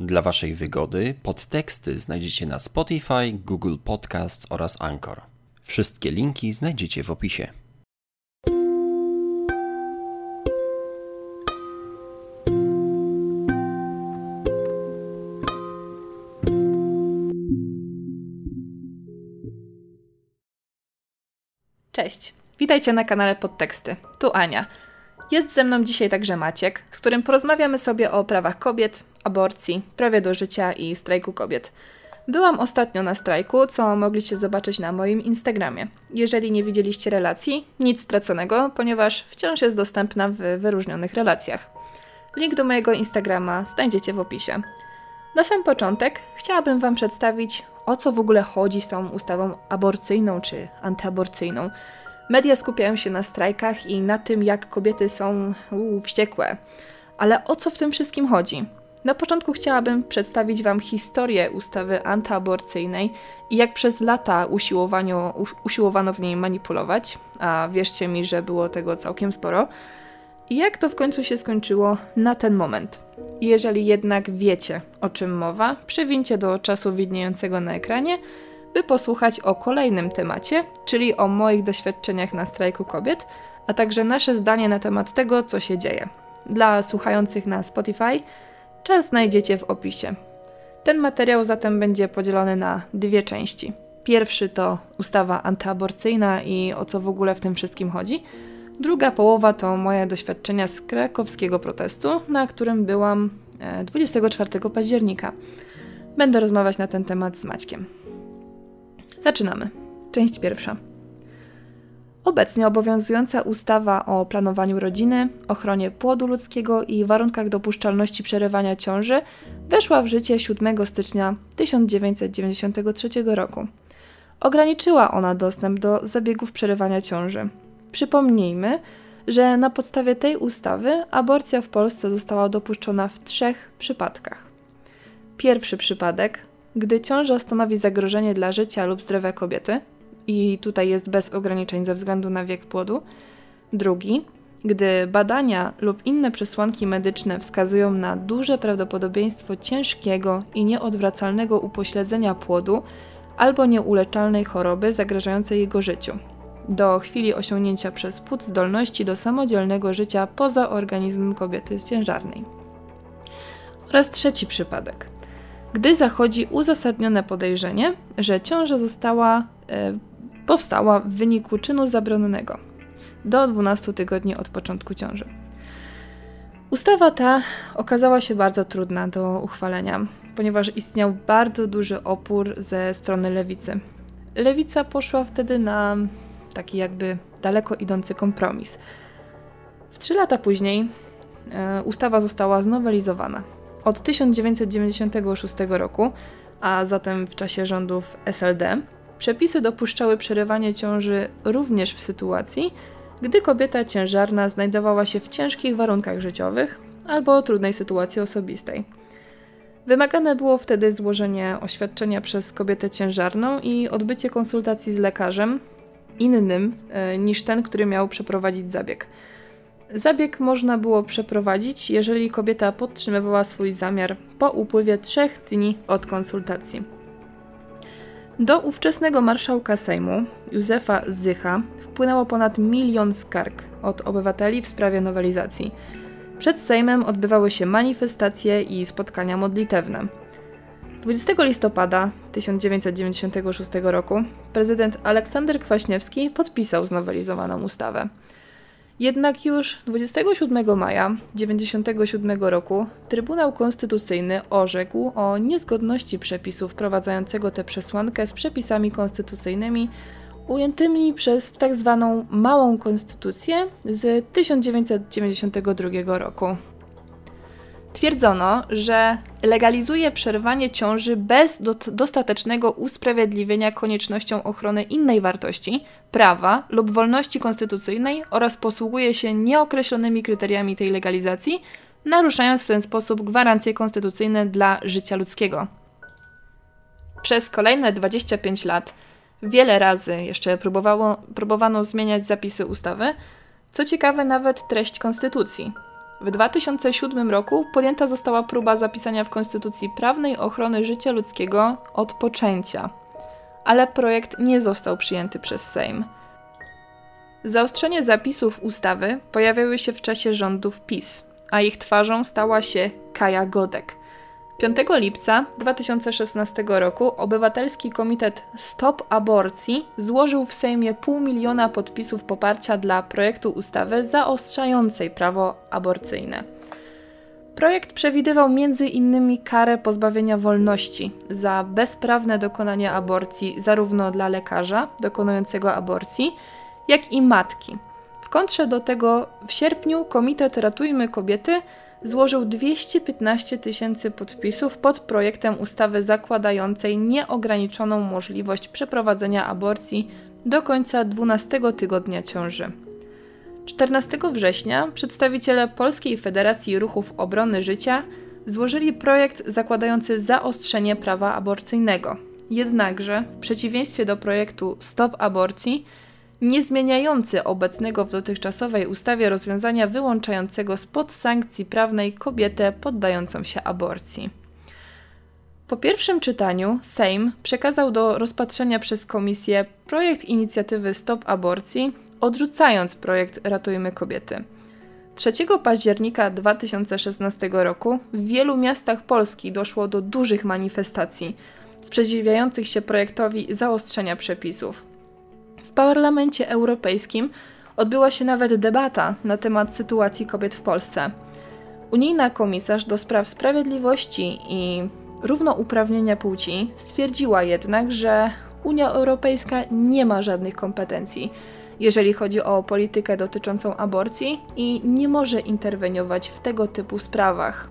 Dla Waszej wygody podteksty znajdziecie na Spotify, Google Podcast oraz Anchor. Wszystkie linki znajdziecie w opisie. Cześć, witajcie na kanale Podteksty. Tu Ania. Jest ze mną dzisiaj także Maciek, z którym porozmawiamy sobie o prawach kobiet, aborcji, prawie do życia i strajku kobiet. Byłam ostatnio na strajku, co mogliście zobaczyć na moim Instagramie. Jeżeli nie widzieliście relacji, nic straconego, ponieważ wciąż jest dostępna w wyróżnionych relacjach. Link do mojego Instagrama znajdziecie w opisie. Na sam początek chciałabym Wam przedstawić, o co w ogóle chodzi z tą ustawą aborcyjną czy antyaborcyjną. Media skupiają się na strajkach i na tym, jak kobiety są uu, wściekłe. Ale o co w tym wszystkim chodzi? Na początku chciałabym przedstawić Wam historię ustawy antyaborcyjnej i jak przez lata usiłowano, w niej manipulować, a wierzcie mi, że było tego całkiem sporo, i jak to w końcu się skończyło na ten moment. Jeżeli jednak wiecie, o czym mowa, przewincie do czasu widniejącego na ekranie, by posłuchać o kolejnym temacie, czyli o moich doświadczeniach na strajku kobiet, a także nasze zdanie na temat tego, co się dzieje. Dla słuchających na Spotify czas znajdziecie w opisie. Ten materiał zatem będzie podzielony na dwie części. Pierwszy to ustawa antyaborcyjna i o co w ogóle w tym wszystkim chodzi. Druga połowa to moje doświadczenia z krakowskiego protestu, na którym byłam 24 e, października. Będę rozmawiać na ten temat z Maćkiem. Zaczynamy. Część pierwsza. Obecnie obowiązująca ustawa o planowaniu rodziny, ochronie płodu ludzkiego i warunkach dopuszczalności przerywania ciąży weszła w życie 7 stycznia 1993 roku. Ograniczyła ona dostęp do zabiegów przerywania ciąży. Przypomnijmy, że na podstawie tej ustawy aborcja w Polsce została dopuszczona w trzech przypadkach. Pierwszy przypadek gdy ciąża stanowi zagrożenie dla życia lub zdrowia kobiety, i tutaj jest bez ograniczeń ze względu na wiek płodu. Drugi, gdy badania lub inne przesłanki medyczne wskazują na duże prawdopodobieństwo ciężkiego i nieodwracalnego upośledzenia płodu albo nieuleczalnej choroby zagrażającej jego życiu, do chwili osiągnięcia przez płód zdolności do samodzielnego życia poza organizmem kobiety ciężarnej. Oraz trzeci przypadek – gdy zachodzi uzasadnione podejrzenie, że ciąża została, e, powstała w wyniku czynu zabronionego do 12 tygodni od początku ciąży. Ustawa ta okazała się bardzo trudna do uchwalenia, ponieważ istniał bardzo duży opór ze strony lewicy. Lewica poszła wtedy na taki jakby daleko idący kompromis. W trzy lata później e, ustawa została znowelizowana od 1996 roku, a zatem w czasie rządów SLD, przepisy dopuszczały przerywanie ciąży również w sytuacji, gdy kobieta ciężarna znajdowała się w ciężkich warunkach życiowych albo trudnej sytuacji osobistej. Wymagane było wtedy złożenie oświadczenia przez kobietę ciężarną i odbycie konsultacji z lekarzem innym e, niż ten, który miał przeprowadzić zabieg. Zabieg można było przeprowadzić, jeżeli kobieta podtrzymywała swój zamiar po upływie trzech dni od konsultacji. Do ówczesnego marszałka Sejmu, Józefa Zycha, wpłynęło ponad milion skarg od obywateli w sprawie nowelizacji. Przed Sejmem odbywały się manifestacje i spotkania modlitewne. 20 listopada 1996 roku prezydent Aleksander Kwaśniewski podpisał znowelizowaną ustawę. Jednak już 27 maja 1997 roku Trybunał Konstytucyjny orzekł o niezgodności przepisu wprowadzającego tę przesłankę z przepisami konstytucyjnymi ujętymi przez tzw. Tak Małą Konstytucję z 1992 roku. Twierdzono, że legalizuje przerwanie ciąży bez do dostatecznego usprawiedliwienia koniecznością ochrony innej wartości, prawa lub wolności konstytucyjnej oraz posługuje się nieokreślonymi kryteriami tej legalizacji, naruszając w ten sposób gwarancje konstytucyjne dla życia ludzkiego. Przez kolejne 25 lat wiele razy jeszcze próbowało, próbowano zmieniać zapisy ustawy, co ciekawe nawet treść konstytucji – W 2007 roku podjęta została próba zapisania w Konstytucji prawnej ochrony życia ludzkiego od poczęcia, ale projekt nie został przyjęty przez Sejm. Zaostrzenie zapisów ustawy pojawiały się w czasie rządów PiS, a ich twarzą stała się Kaja Godek – 5 lipca 2016 roku Obywatelski Komitet Stop Aborcji złożył w Sejmie pół miliona podpisów poparcia dla projektu ustawy zaostrzającej prawo aborcyjne. Projekt przewidywał m.in. karę pozbawienia wolności za bezprawne dokonanie aborcji zarówno dla lekarza dokonującego aborcji, jak i matki. W kontrze do tego w sierpniu Komitet Ratujmy Kobiety złożył 215 tysięcy podpisów pod projektem ustawy zakładającej nieograniczoną możliwość przeprowadzenia aborcji do końca 12 tygodnia ciąży. 14 września przedstawiciele Polskiej Federacji Ruchów Obrony Życia złożyli projekt zakładający zaostrzenie prawa aborcyjnego. Jednakże, w przeciwieństwie do projektu Stop Aborcji, nie zmieniający obecnego w dotychczasowej ustawie rozwiązania wyłączającego spod sankcji prawnej kobietę poddającą się aborcji. Po pierwszym czytaniu Sejm przekazał do rozpatrzenia przez komisję projekt inicjatywy Stop Aborcji, odrzucając projekt Ratujmy Kobiety. 3 października 2016 roku w wielu miastach Polski doszło do dużych manifestacji sprzeciwiających się projektowi zaostrzenia przepisów. Parlamencie Europejskim odbyła się nawet debata na temat sytuacji kobiet w Polsce. Unijna komisarz do spraw sprawiedliwości i równouprawnienia płci stwierdziła jednak, że Unia Europejska nie ma żadnych kompetencji, jeżeli chodzi o politykę dotyczącą aborcji i nie może interweniować w tego typu sprawach.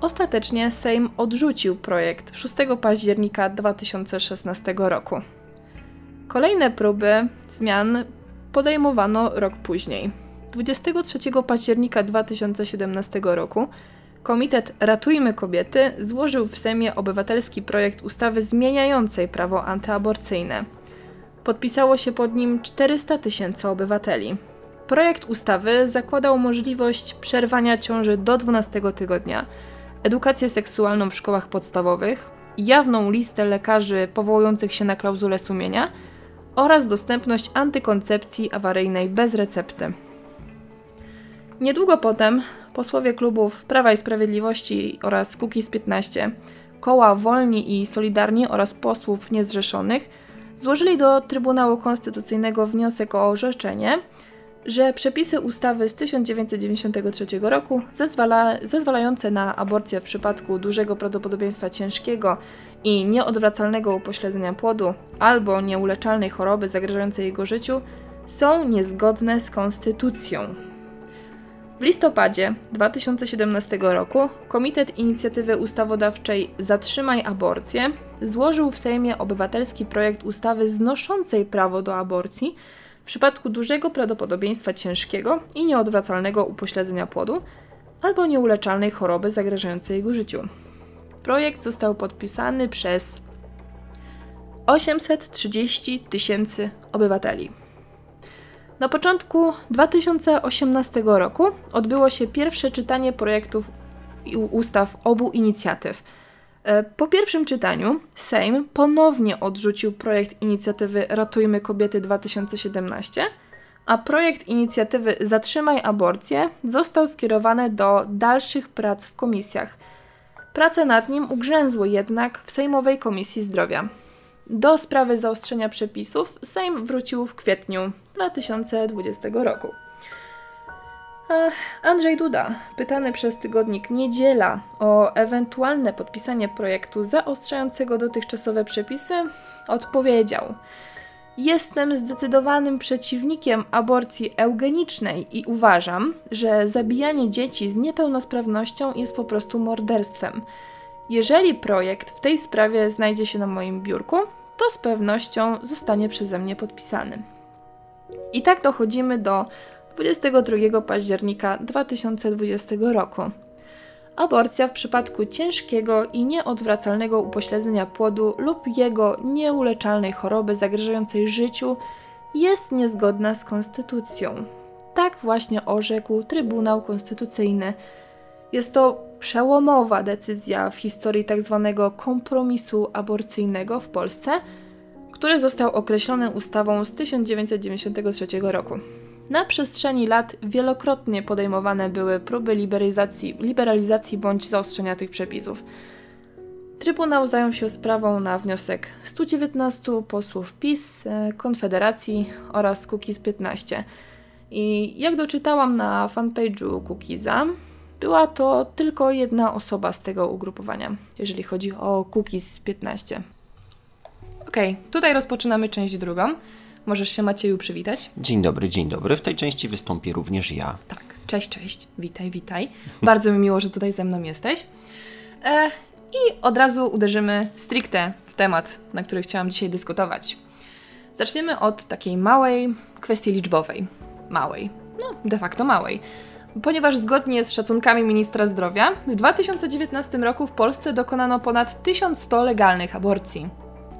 Ostatecznie Sejm odrzucił projekt 6 października 2016 roku. Kolejne próby zmian podejmowano rok później. 23 października 2017 roku Komitet Ratujmy Kobiety złożył w Sejmie obywatelski projekt ustawy zmieniającej prawo antyaborcyjne. Podpisało się pod nim 400 tysięcy obywateli. Projekt ustawy zakładał możliwość przerwania ciąży do 12 tygodnia, edukację seksualną w szkołach podstawowych, jawną listę lekarzy powołujących się na klauzulę sumienia – oraz dostępność antykoncepcji awaryjnej bez recepty. Niedługo potem posłowie klubów Prawa i Sprawiedliwości oraz Kukiz 15, koła Wolni i Solidarni oraz posłów niezrzeszonych złożyli do Trybunału Konstytucyjnego wniosek o orzeczenie, że przepisy ustawy z 1993 roku zezwala, zezwalające na aborcję w przypadku dużego prawdopodobieństwa ciężkiego i nieodwracalnego upośledzenia płodu albo nieuleczalnej choroby zagrażającej jego życiu są niezgodne z konstytucją. W listopadzie 2017 roku Komitet Inicjatywy Ustawodawczej Zatrzymaj Aborcję złożył w Sejmie obywatelski projekt ustawy znoszącej prawo do aborcji w przypadku dużego prawdopodobieństwa ciężkiego i nieodwracalnego upośledzenia płodu albo nieuleczalnej choroby zagrażającej jego życiu. Projekt został podpisany przez 830 tysięcy obywateli. Na początku 2018 roku odbyło się pierwsze czytanie projektów i ustaw obu inicjatyw. E, po pierwszym czytaniu Sejm ponownie odrzucił projekt inicjatywy Ratujmy Kobiety 2017, a projekt inicjatywy Zatrzymaj aborcję został skierowany do dalszych prac w komisjach – Prace nad nim ugrzęzły jednak w Sejmowej Komisji Zdrowia. Do sprawy zaostrzenia przepisów Sejm wrócił w kwietniu 2020 roku. Andrzej Duda, pytany przez tygodnik Niedziela o ewentualne podpisanie projektu zaostrzającego dotychczasowe przepisy, odpowiedział – Jestem zdecydowanym przeciwnikiem aborcji eugenicznej i uważam, że zabijanie dzieci z niepełnosprawnością jest po prostu morderstwem. Jeżeli projekt w tej sprawie znajdzie się na moim biurku, to z pewnością zostanie przeze mnie podpisany. I tak dochodzimy do 22 października 2020 roku. Aborcja w przypadku ciężkiego i nieodwracalnego upośledzenia płodu lub jego nieuleczalnej choroby zagrażającej życiu jest niezgodna z konstytucją. Tak właśnie orzekł Trybunał Konstytucyjny. Jest to przełomowa decyzja w historii tzw. Tak kompromisu aborcyjnego w Polsce, który został określony ustawą z 1993 roku. Na przestrzeni lat wielokrotnie podejmowane były próby liberalizacji, liberalizacji bądź zaostrzenia tych przepisów. Trybunał zajął się sprawą na wniosek 119 posłów PiS, e, Konfederacji oraz Kukiz 15. I jak doczytałam na fanpage'u Kukiza, była to tylko jedna osoba z tego ugrupowania, jeżeli chodzi o Kukiz 15. Okej, okay, tutaj rozpoczynamy część drugą. Możesz się Macieju przywitać. Dzień dobry, dzień dobry. W tej części wystąpię również ja. Tak, cześć, cześć. Witaj, witaj. Bardzo mi miło, że tutaj ze mną jesteś. E, I od razu uderzymy stricte w temat, na który chciałam dzisiaj dyskutować. Zaczniemy od takiej małej kwestii liczbowej. Małej. No, de facto małej. Ponieważ zgodnie z szacunkami ministra zdrowia, w 2019 roku w Polsce dokonano ponad 1100 legalnych aborcji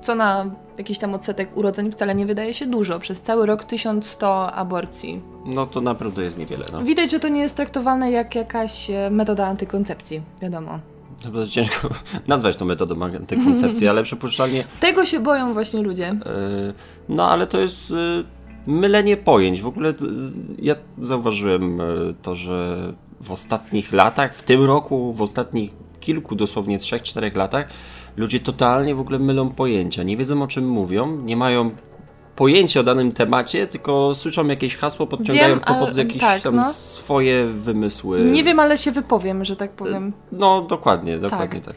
co na jakiś tam odsetek urodzeń wcale nie wydaje się dużo. Przez cały rok 1100 aborcji. No to naprawdę jest niewiele. No. Widać, że to nie jest traktowane jak jakaś e, metoda antykoncepcji, wiadomo. To bardzo ciężko nazwać to metodą antykoncepcji, ale przypuszczalnie... Tego się boją właśnie ludzie. E, no ale to jest e, mylenie pojęć. W ogóle ja zauważyłem to, że w ostatnich latach, w tym roku, w ostatnich kilku, dosłownie trzech, czterech latach, ludzie totalnie w ogóle mylą pojęcia, nie wiedzą o czym mówią, nie mają pojęcia o danym temacie, tylko słyszą jakieś hasło, podciągają Wiem, to pod jakieś tak, tam no. swoje wymysły. Nie wiem, ale się wypowiem, że tak powiem. No, dokładnie, dokładnie tak. tak.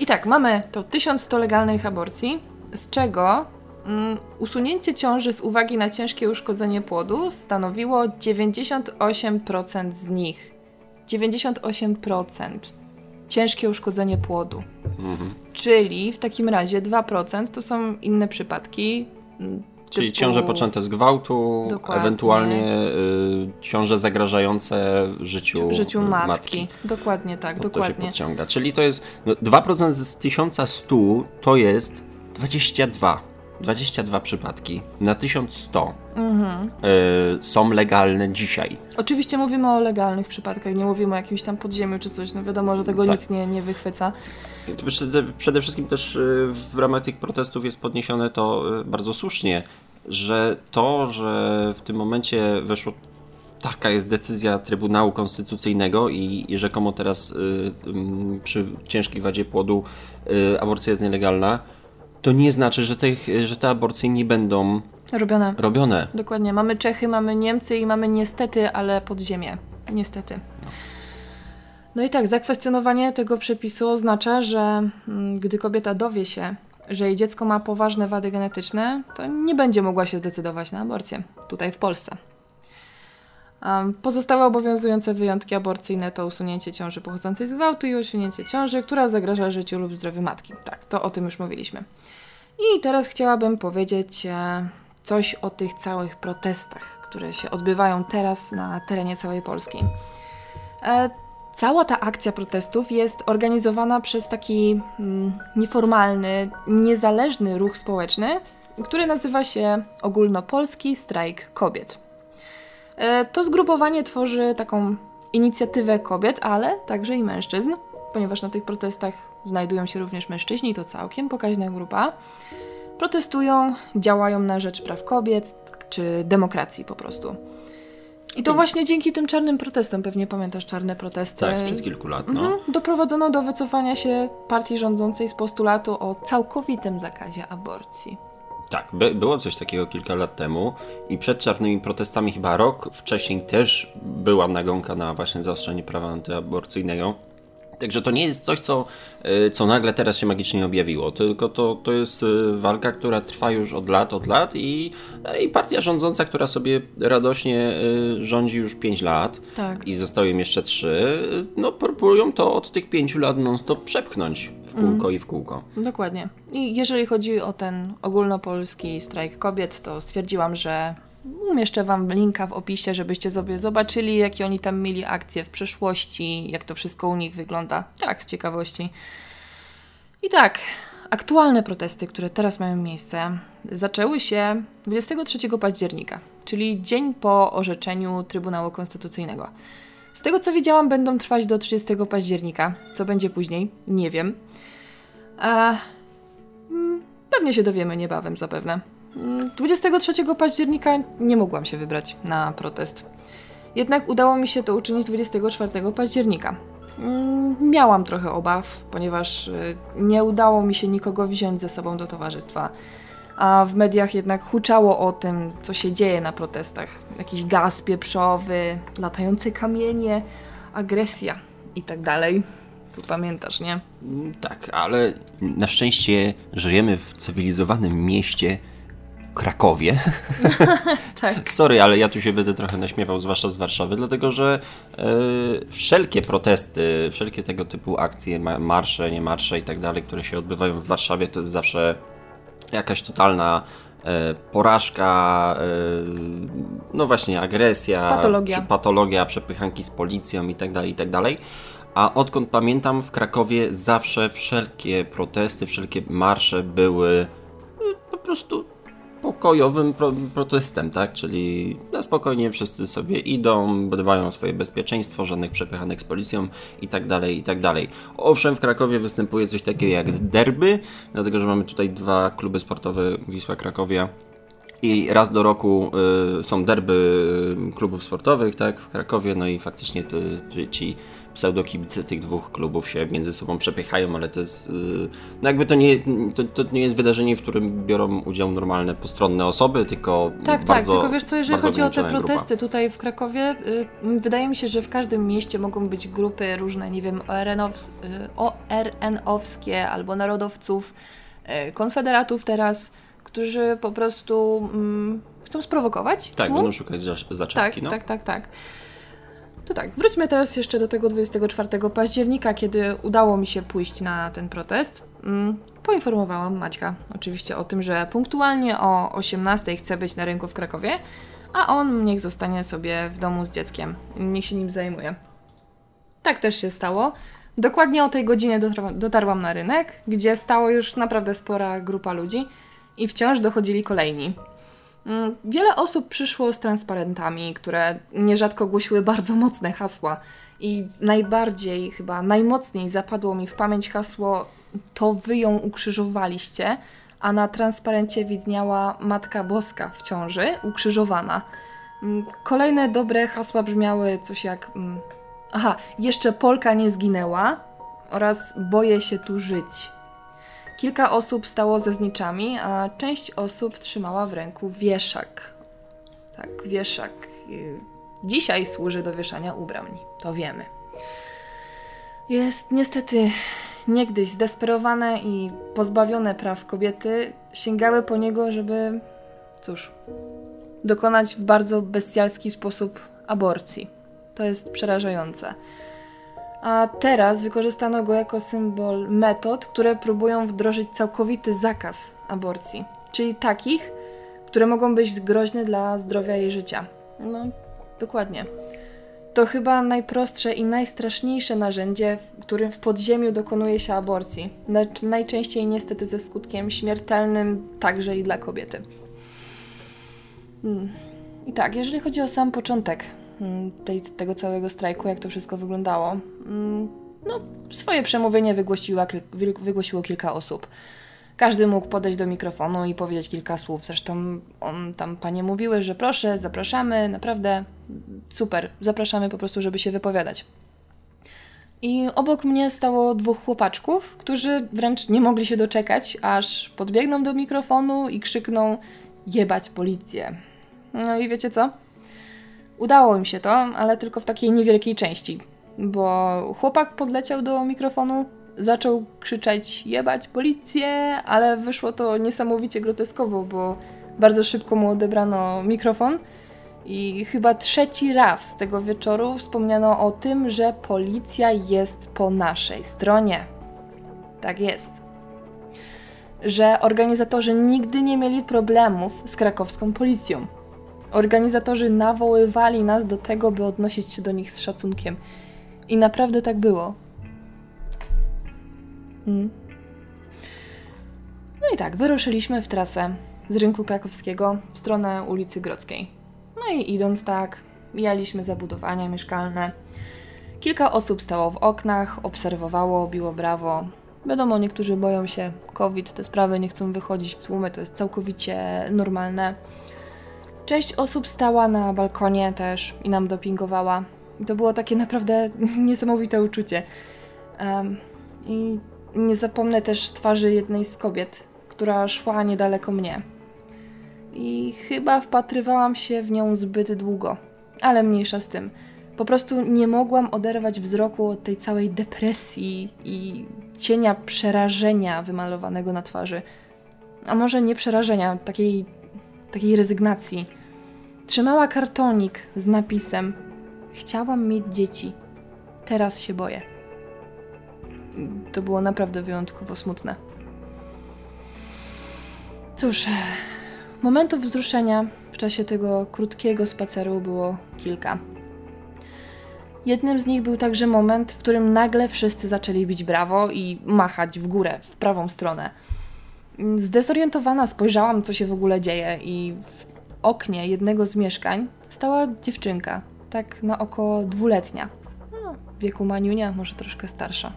I tak, mamy to 1100 legalnych aborcji, z czego mm, usunięcie ciąży z uwagi na ciężkie uszkodzenie płodu stanowiło 98% z nich. 98% ciężkie uszkodzenie płodu. Mhm. Czyli w takim razie 2% to są inne przypadki. Mm, Czyli typu... ciąże poczęte z gwałtu, Dokładnie. ewentualnie y, ciąże zagrażające życiu, życiu matki. matki. Dokładnie tak, Bo dokładnie. To się podciąga. Czyli to jest no, 2% z 1100 to jest 22. 22 przypadki na 1100 mhm. y, są legalne dzisiaj. Oczywiście mówimy o legalnych przypadkach, nie mówimy o jakimś tam podziemiu czy coś. No wiadomo, że tego tak. nikt nie, nie wychwyca. Przede, wszystkim też y, w ramach tych protestów jest podniesione to y, bardzo słusznie, że to, że w tym momencie weszło taka jest decyzja Trybunału Konstytucyjnego i, i rzekomo teraz y, y, przy ciężkiej wadzie płodu y, aborcja jest nielegalna, to nie znaczy, że te, że te aborcje nie będą robione. robione. Dokładnie. Mamy Czechy, mamy Niemcy i mamy niestety, ale podziemie. Niestety. No i tak, zakwestionowanie tego przepisu oznacza, że mm, gdy kobieta dowie się, że jej dziecko ma poważne wady genetyczne, to nie będzie mogła się zdecydować na aborcję tutaj w Polsce. Pozostałe obowiązujące wyjątki aborcyjne to usunięcie ciąży pochodzącej z gwałtu i usunięcie ciąży, która zagraża życiu lub zdrowiu matki. Tak, to o tym już mówiliśmy. I teraz chciałabym powiedzieć e, coś o tych całych protestach, które się odbywają teraz na terenie całej Polski. E, cała ta akcja protestów jest organizowana przez taki mm, nieformalny, niezależny ruch społeczny, który nazywa się Ogólnopolski Strajk Kobiet. E, to zgrupowanie tworzy taką inicjatywę kobiet, ale także i mężczyzn, ponieważ na tych protestach znajdują się również mężczyźni, to całkiem pokaźna grupa. Protestują, działają na rzecz praw kobiet czy demokracji po prostu. I to właśnie dzięki tym czarnym protestom, pewnie pamiętasz czarne protesty. Tak, sprzed kilku lat. No. Mhm, doprowadzono do wycofania się partii rządzącej z postulatu o całkowitym zakazie aborcji. Tak, by, było coś takiego kilka lat temu i przed czarnymi protestami chyba rok wcześniej też była nagonka na właśnie zaostrzenie prawa antyaborcyjnego. Także to nie jest coś, co, e, co nagle teraz się magicznie objawiło, tylko to, to jest e, walka, która trwa już od lat, od lat i, e, i partia rządząca, która sobie radośnie rządzi już 5 lat tak. i zostały im jeszcze 3, no próbują to od tych 5 lat non-stop przepchnąć w kółko mm. i w kółko. Dokładnie. I jeżeli chodzi o ten ogólnopolski strajk kobiet, to stwierdziłam, że umieszczę Wam linka w opisie, żebyście sobie zobaczyli, jakie oni tam mieli akcje w przeszłości, jak to wszystko u nich wygląda. Tak, z ciekawości. I tak, aktualne protesty, które teraz mają miejsce, zaczęły się 23 października czyli dzień po orzeczeniu Trybunału Konstytucyjnego. Z tego co widziałam, będą trwać do 30 października. Co będzie później, nie wiem. A, mm, pewnie się dowiemy niebawem zapewne. 23 mm, października nie mogłam się wybrać na protest. Jednak udało mi się to uczynić 24 października. Mm, miałam trochę obaw, ponieważ y, nie udało mi się nikogo wziąć ze sobą do towarzystwa. A w mediach jednak huczało o tym, co się dzieje na protestach. Jakiś gaz pieprzowy, latające kamienie, agresja i tak dalej. Tu pamiętasz, nie? Mm, tak, ale na szczęście żyjemy w cywilizowanym mieście, Krakowie. tak. Sorry, ale ja tu się będę trochę naśmiewał, zwłaszcza z Warszawy, dlatego że e, wszelkie protesty, wszelkie tego typu akcje, marsze, nie marsze i tak dalej, które się odbywają w Warszawie, to jest zawsze jakaś totalna e, porażka, e, no właśnie agresja, patologia, patologia przepychanki z policją i tak dalej, i tak dalej. A odkąd pamiętam, w Krakowie zawsze wszelkie protesty, wszelkie marsze były po prostu pokojowym pro protestem, tak? Czyli na spokojnie wszyscy sobie idą, dbają o swoje bezpieczeństwo, żadnych przepychanek z policją i tak dalej, i tak dalej. Owszem, w Krakowie występuje coś takiego jak derby, dlatego że mamy tutaj dwa kluby sportowe Wisła Krakowia i raz do roku y, są derby klubów sportowych, tak, w Krakowie, no i faktycznie ty, ci pseudokibice tych dwóch klubów się między sobą przepychają, ale to jest, y, no jakby to nie, to, to nie jest wydarzenie, w którym biorą udział normalne postronne osoby, tylko Tak, tak bardzo, tak, tylko wiesz co, jeżeli chodzi o te protesty grupa. tutaj w Krakowie, y, wydaje mi się, że w każdym mieście mogą być grupy różne, nie wiem, ORN-owskie albo narodowców, konfederatów teraz, którzy po prostu mm, chcą sprowokować. Tak, tłum. będą szukać zaczepki. Tak, no. tak, tak, tak. To tak, wróćmy teraz jeszcze do tego 24 października, kiedy udało mi się pójść na ten protest. Mm, poinformowałam Maćka oczywiście o tym, że punktualnie o 18 chcę być na rynku w Krakowie, a on niech zostanie sobie w domu z dzieckiem. Niech się nim zajmuje. Tak też się stało. Dokładnie o tej godzinie dotarłam na rynek, gdzie stało już naprawdę spora grupa ludzi i wciąż dochodzili kolejni. Mm, wiele osób przyszło z transparentami, które nierzadko głosiły bardzo mocne hasła. I najbardziej, chyba najmocniej zapadło mi w pamięć hasło: To wy ją ukrzyżowaliście, a na transparencie widniała Matka Boska w ciąży, ukrzyżowana. Mm, kolejne dobre hasła brzmiały coś jak: mm, Aha, jeszcze Polka nie zginęła oraz boję się tu żyć. Kilka osób stało ze zniczami, a część osób trzymała w ręku wieszak. Tak, wieszak. Y, dzisiaj służy do wieszania ubrań, to wiemy. Jest niestety niegdyś zdesperowane i pozbawione praw kobiety sięgały po niego, żeby, cóż, dokonać w bardzo bestialski sposób aborcji. To jest przerażające a teraz wykorzystano go jako symbol metod, które próbują wdrożyć całkowity zakaz aborcji, czyli takich, które mogą być groźne dla zdrowia i życia. No, dokładnie. To chyba najprostsze i najstraszniejsze narzędzie, w którym w podziemiu dokonuje się aborcji. Najczęściej niestety ze skutkiem śmiertelnym także i dla kobiety. Hmm. I tak, jeżeli chodzi o sam początek tej, tego całego strajku, jak to wszystko wyglądało. Mm, no, swoje przemówienie wygłosiła, wygłosiło kilka osób. Każdy mógł podejść do mikrofonu i powiedzieć kilka słów. Zresztą on, tam panie mówiły, że proszę, zapraszamy, naprawdę super, zapraszamy po prostu, żeby się wypowiadać. I obok mnie stało dwóch chłopaczków, którzy wręcz nie mogli się doczekać, aż podbiegną do mikrofonu i krzykną: Jebać policję. No i wiecie co? Udało im się to, ale tylko w takiej niewielkiej części, bo chłopak podleciał do mikrofonu, zaczął krzyczeć jebać policję, ale wyszło to niesamowicie groteskowo, bo bardzo szybko mu odebrano mikrofon i chyba trzeci raz tego wieczoru wspomniano o tym, że policja jest po naszej stronie. Tak jest. Że organizatorzy nigdy nie mieli problemów z krakowską policją Organizatorzy nawoływali nas do tego, by odnosić się do nich z szacunkiem. I naprawdę tak było. Hmm. No i tak, wyruszyliśmy w trasę z rynku krakowskiego w stronę ulicy Grodzkiej. No i idąc tak, mijaliśmy zabudowania mieszkalne. Kilka osób stało w oknach, obserwowało, biło brawo. Wiadomo, niektórzy boją się COVID, te sprawy nie chcą wychodzić w tłumy, to jest całkowicie normalne. Część osób stała na balkonie też i nam dopingowała. I to było takie naprawdę niesamowite uczucie. Um, I nie zapomnę też twarzy jednej z kobiet, która szła niedaleko mnie. I chyba wpatrywałam się w nią zbyt długo, ale mniejsza z tym. Po prostu nie mogłam oderwać wzroku od tej całej depresji i cienia przerażenia wymalowanego na twarzy. A może nie przerażenia, takiej, takiej rezygnacji. Trzymała kartonik z napisem: Chciałam mieć dzieci. Teraz się boję. To było naprawdę wyjątkowo smutne. Cóż, momentów wzruszenia w czasie tego krótkiego spaceru było kilka. Jednym z nich był także moment, w którym nagle wszyscy zaczęli bić brawo i machać w górę, w prawą stronę. Zdezorientowana spojrzałam, co się w ogóle dzieje, i w oknie jednego z mieszkań stała dziewczynka, tak na oko dwuletnia. No, wieku maniunia, może troszkę starsza.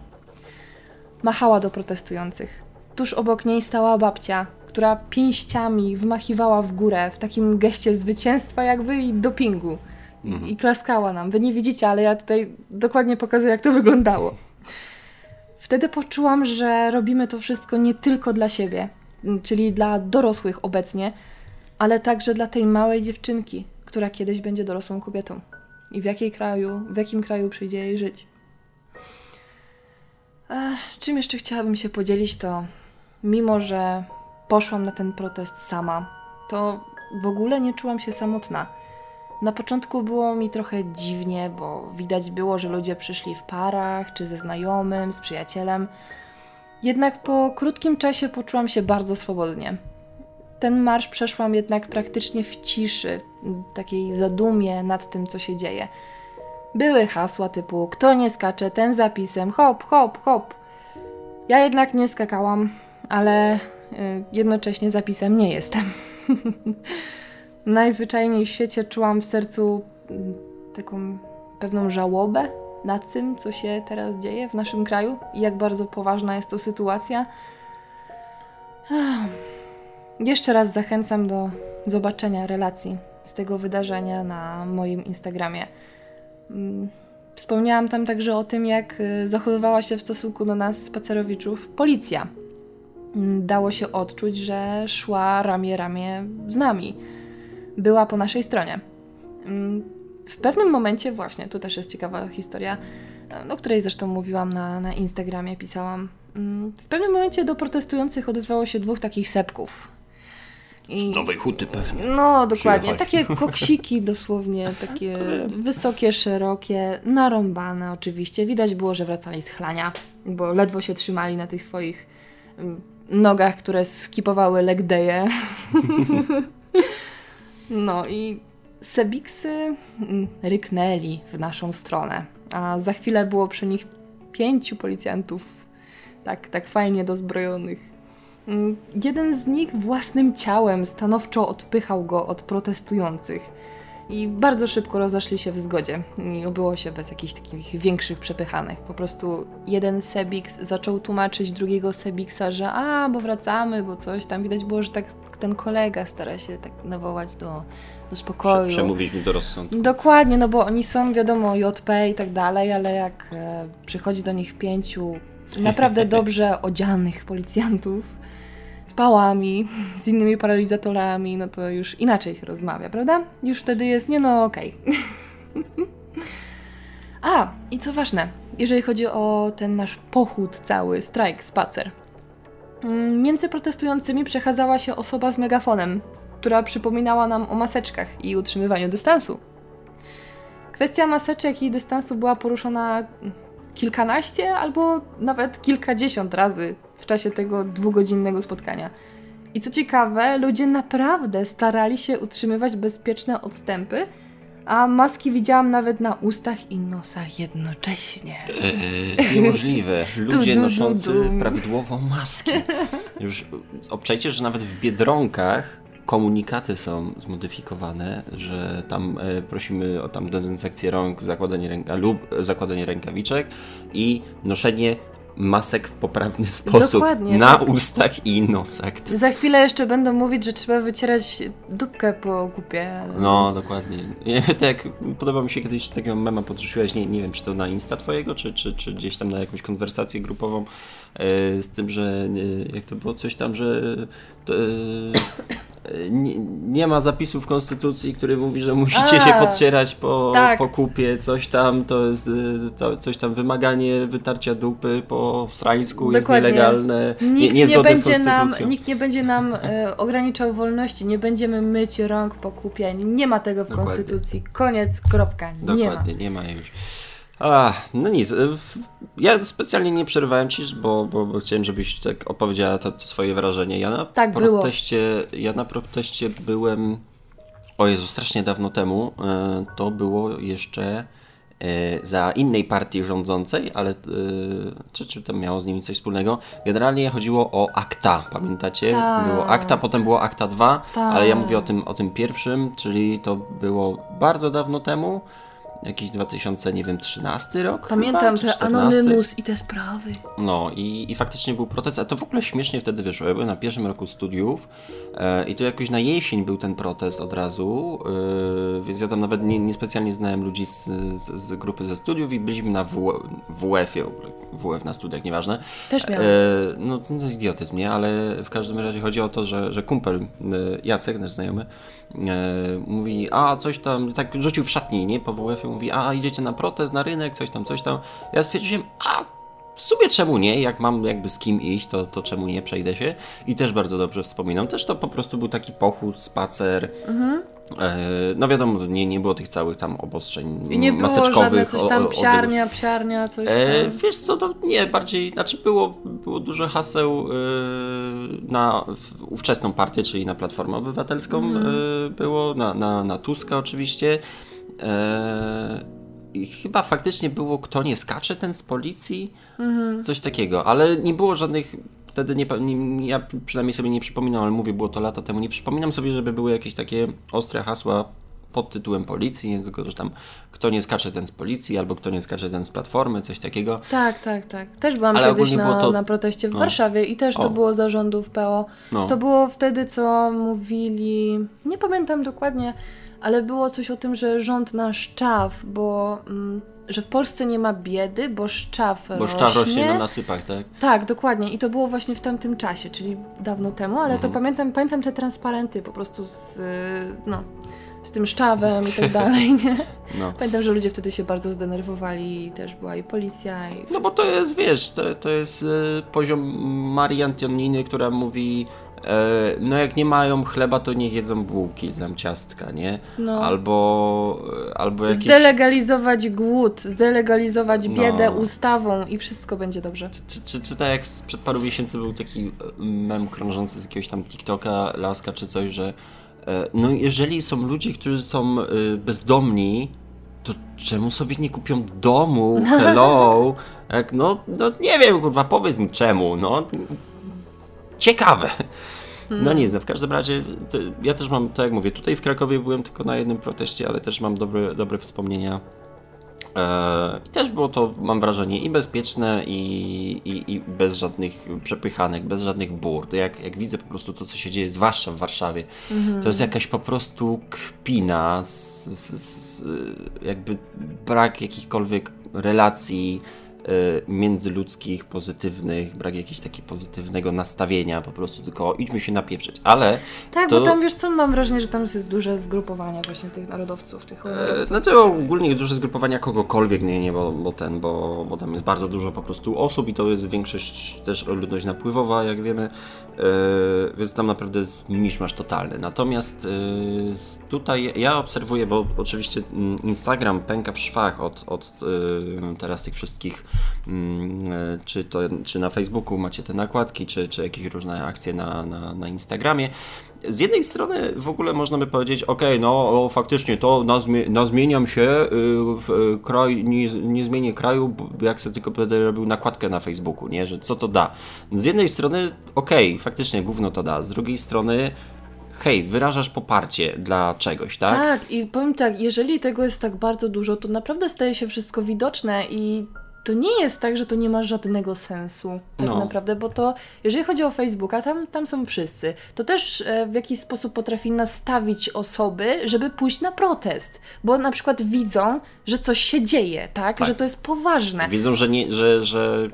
Machała do protestujących. Tuż obok niej stała babcia, która pięściami wmachiwała w górę w takim geście zwycięstwa, jakby i dopingu. I, I klaskała nam. Wy nie widzicie, ale ja tutaj dokładnie pokazuję, jak to wyglądało. Wtedy poczułam, że robimy to wszystko nie tylko dla siebie, czyli dla dorosłych obecnie, ale także dla tej małej dziewczynki, która kiedyś będzie dorosłą kobietą. I w jakiej kraju, w jakim kraju przyjdzie jej żyć. Ech, czym jeszcze chciałabym się podzielić, to mimo, że poszłam na ten protest sama, to w ogóle nie czułam się samotna. Na początku było mi trochę dziwnie, bo widać było, że ludzie przyszli w parach, czy ze znajomym, z przyjacielem. Jednak po krótkim czasie poczułam się bardzo swobodnie. Ten marsz przeszłam jednak praktycznie w ciszy, takiej zadumie nad tym, co się dzieje. Były hasła typu kto nie skacze, ten zapisem, hop, hop, hop. Ja jednak nie skakałam, ale y, jednocześnie zapisem nie jestem. Najzwyczajniej w świecie czułam w sercu mm, taką pewną żałobę nad tym, co się teraz dzieje w naszym kraju i jak bardzo poważna jest to sytuacja. Jeszcze raz zachęcam do zobaczenia relacji z tego wydarzenia na moim Instagramie. Mm, wspomniałam tam także o tym, jak y, zachowywała się w stosunku do nas spacerowiczów policja. Mm, dało się odczuć, że szła ramię ramię z nami. Była po naszej stronie. Mm, w pewnym momencie, właśnie, to też jest ciekawa historia, o której zresztą mówiłam na, na Instagramie, pisałam. W pewnym momencie do protestujących odezwało się dwóch takich sepków. I... Z Nowej Huty pewnie. No, dokładnie. Takie koksiki dosłownie, takie wysokie, szerokie, narąbane oczywiście. Widać było, że wracali z chlania, bo ledwo się trzymali na tych swoich mm, nogach, które skipowały legdeje. no i Sebiksy mm, ryknęli w naszą stronę, a za chwilę było przy nich pięciu policjantów, tak, tak fajnie dozbrojonych Mm, jeden z nich własnym ciałem stanowczo odpychał go od protestujących. I bardzo szybko rozeszli się w zgodzie. I obyło się bez jakichś takich większych przepychanek. Po prostu jeden Sebix zaczął tłumaczyć drugiego Sebixa, że a, bo wracamy, bo coś tam. Widać było, że tak ten kolega stara się tak nawołać do, do spokoju. Przemówić mi do rozsądku. Dokładnie, no bo oni są, wiadomo, JP i tak dalej, ale jak e, przychodzi do nich pięciu naprawdę dobrze odzianych policjantów, pałami, z innymi paralizatorami, no to już inaczej się rozmawia, prawda? Już wtedy jest, nie no, okej. Okay. A, i co ważne, jeżeli chodzi o ten nasz pochód cały, strajk, spacer. Mm, między protestującymi przechadzała się osoba z megafonem, która przypominała nam o maseczkach i utrzymywaniu dystansu. Kwestia maseczek i dystansu była poruszona kilkanaście albo nawet kilkadziesiąt razy w czasie tego dwugodzinnego spotkania. I co ciekawe, ludzie naprawdę starali się utrzymywać bezpieczne odstępy, a maski widziałam nawet na ustach i nosach jednocześnie. Eee, niemożliwe. Ludzie du, du, noszący du, prawidłowo maski. Już obczajcie, że nawet w biedronkach komunikaty są zmodyfikowane, że tam e, prosimy o tam dezynfekcję rąk, zakładanie, ręka, lub zakładanie rękawiczek i noszenie masek w poprawny sposób Dokładnie, na tak. ustach i nosach. To Za chwilę jeszcze będą mówić, że trzeba wycierać dupkę po kupie. ale- No, dokładnie. Nie, tak, podoba mi się kiedyś takiego mema podrzuciłeś, nie, nie wiem czy to na Insta twojego, czy, czy, czy gdzieś tam na jakąś konwersację grupową e, z tym, że e, jak to było coś tam, że to, e, nie, nie ma zapisu w Konstytucji, który mówi, że musicie A, się podcierać po, tak. po kupie, coś tam, to jest e, to, coś tam wymaganie wytarcia dupy po srańsku jest Dokładnie. nielegalne, nie, Nikt nie, z będzie nam, nikt nie będzie nam e, ograniczał wolności, nie będziemy myć rąk po kupie. Nie ma tego w Dokładnie. Konstytucji. Koniec, kropka. Nie ma. Dokładnie, nie ma, już. A, no nic. e, Ja specjalnie nie przerywałem ci, bo, bo, bo chciałem, żebyś tak opowiedziała to, to swoje wrażenie. Ja na Tak było. proteście, ja na proteście byłem. O Jezu, strasznie dawno temu. E, To było jeszcze e, za innej partii rządzącej, ale czy, czy to miało z nimi coś wspólnego? Generalnie chodziło o akta, pamiętacie? Tak. Było akta, potem było akta 2, Tak. ale ja mówię o tym, o tym pierwszym, czyli to było bardzo dawno temu. Jakiś 2000, nie wiem, 13 rok? Pamiętam chyba, te 14. Anonymous i te sprawy. No i, i faktycznie był protest, a to w ogóle śmiesznie wtedy wyszło. Ja byłem na pierwszym roku studiów e, i to jakoś na jesień był ten protest od razu, e, więc ja tam nawet nie, niespecjalnie znałem ludzi z, z, z grupy ze studiów i byliśmy na W- WF-ie, WF na studiach, nieważne. Też miałam. E, no to jest idiotyzm, nie? Ale w każdym razie chodzi o to, że, że kumpel e, Jacek, nasz znajomy, e, mówi, a coś tam, tak rzucił w szatni, nie? Po WF-ie mówi, a idziecie na protest, na rynek, coś tam, coś tam. Ja stwierdziłem, a w sumie czemu nie? Jak mam jakby z kim iść, to, to czemu nie? Przejdę się. I też bardzo dobrze wspominam. Też to po prostu był taki pochód, spacer. E, no wiadomo, nie, nie było tych całych tam obostrzeń I nie było maseczkowych. żadne coś tam psiarnia, psiarnia, coś E, tam. wiesz co, to nie, bardziej, znaczy było, było dużo haseł e, na ówczesną partię, czyli na Platformę Obywatelską e, było, na, na, na Tuska oczywiście. E, I chyba faktycznie było kto nie skacze ten z policji, coś takiego, ale nie było żadnych, wtedy nie, nie, ja przynajmniej sobie nie przypominam, ale mówię, było to lata temu, nie przypominam sobie, żeby były jakieś takie ostre hasła pod tytułem policji, nie tylko, że tam kto nie skacze ten z policji, albo kto nie skacze ten z platformy, coś takiego. Tak, tak, tak. Też byłam Ale kiedyś na, to- na proteście w no. Warszawie i też to O. było zarządów PO. No. To było wtedy, co mówili, nie pamiętam dokładnie, ale było coś o tym, że rząd na szczaw, bo mm, że w Polsce nie ma biedy, bo szczaw Bo szczaw rośnie na nasypach, tak? Tak, dokładnie. I to było właśnie w tamtym czasie, czyli dawno temu, ale Mhm. to pamiętam, pamiętam te transparenty po prostu z, no, z tym szczawem i tak dalej, nie? No. Pamiętam, że ludzie wtedy się bardzo zdenerwowali, też była i policja i... No bo to jest, wiesz, to, to jest e, poziom Marii Antoniny, która mówi no jak nie mają chleba, to niech jedzą bułki, tam ciastka, nie? No. Albo, e, albo jakieś... Zdelegalizować głód, zdelegalizować No. biedę ustawą i wszystko będzie dobrze. Czy, czy, czy tak jak sprzed paru miesięcy był taki e, mem krążący z jakiegoś tam TikToka, laska czy coś, że e, no jeżeli są ludzie, którzy są e, bezdomni, to czemu sobie nie kupią domu? Hello? Jak, no, no nie wiem, kurwa, powiedz mi czemu, no. Ciekawe. No nic, no w każdym razie to, ja też mam, tak jak mówię, tutaj w Krakowie byłem tylko na jednym proteście, ale też mam dobre, dobre wspomnienia E, I też było to, mam wrażenie, i bezpieczne, i, i, i bez żadnych przepychanek, bez żadnych burd. Jak, jak widzę po prostu to, co się dzieje, zwłaszcza w Warszawie, to jest jakaś po prostu kpina, z, z, z, jakby brak jakichkolwiek relacji międzyludzkich, pozytywnych, brak jakiegoś takiego pozytywnego nastawienia, po prostu tylko idźmy się napieprzyć. Ale Tak, to... bo tam wiesz co, mam wrażenie, że tam jest duże zgrupowanie właśnie tych narodowców, tych E. Znaczy ogólnie duże zgrupowania kogokolwiek, nie, nie, bo, bo ten, bo, bo tam jest bardzo dużo po prostu osób i to jest większość też ludność napływowa, jak wiemy, e, więc tam naprawdę jest miszmasz totalny. Natomiast e, tutaj ja obserwuję, bo oczywiście mm, Instagram pęka w szwach od, od e, teraz tych wszystkich, czy to czy na Facebooku macie te nakładki, czy, czy jakieś różne akcje na, na, na Instagramie. Z jednej strony w ogóle można by powiedzieć, ok, no o, faktycznie to nazmie, nazmieniam się, y, w y, kraj, nie, nie zmienię kraju, jak sobie tylko będę robił nakładkę na Facebooku, nie, że co to da. Z jednej strony, ok, faktycznie gówno to da, z drugiej strony hej, wyrażasz poparcie dla czegoś, tak? Tak, i powiem tak, jeżeli tego jest tak bardzo dużo, to naprawdę staje się wszystko widoczne i to nie jest tak, że to nie ma żadnego sensu, tak No. naprawdę, bo to, jeżeli chodzi o Facebooka, tam, tam są wszyscy. To też e, w jakiś sposób potrafi nastawić osoby, żeby pójść na protest, bo na przykład widzą, że coś się dzieje, tak? Tak. Że to jest poważne. Widzą, że, nie, że, że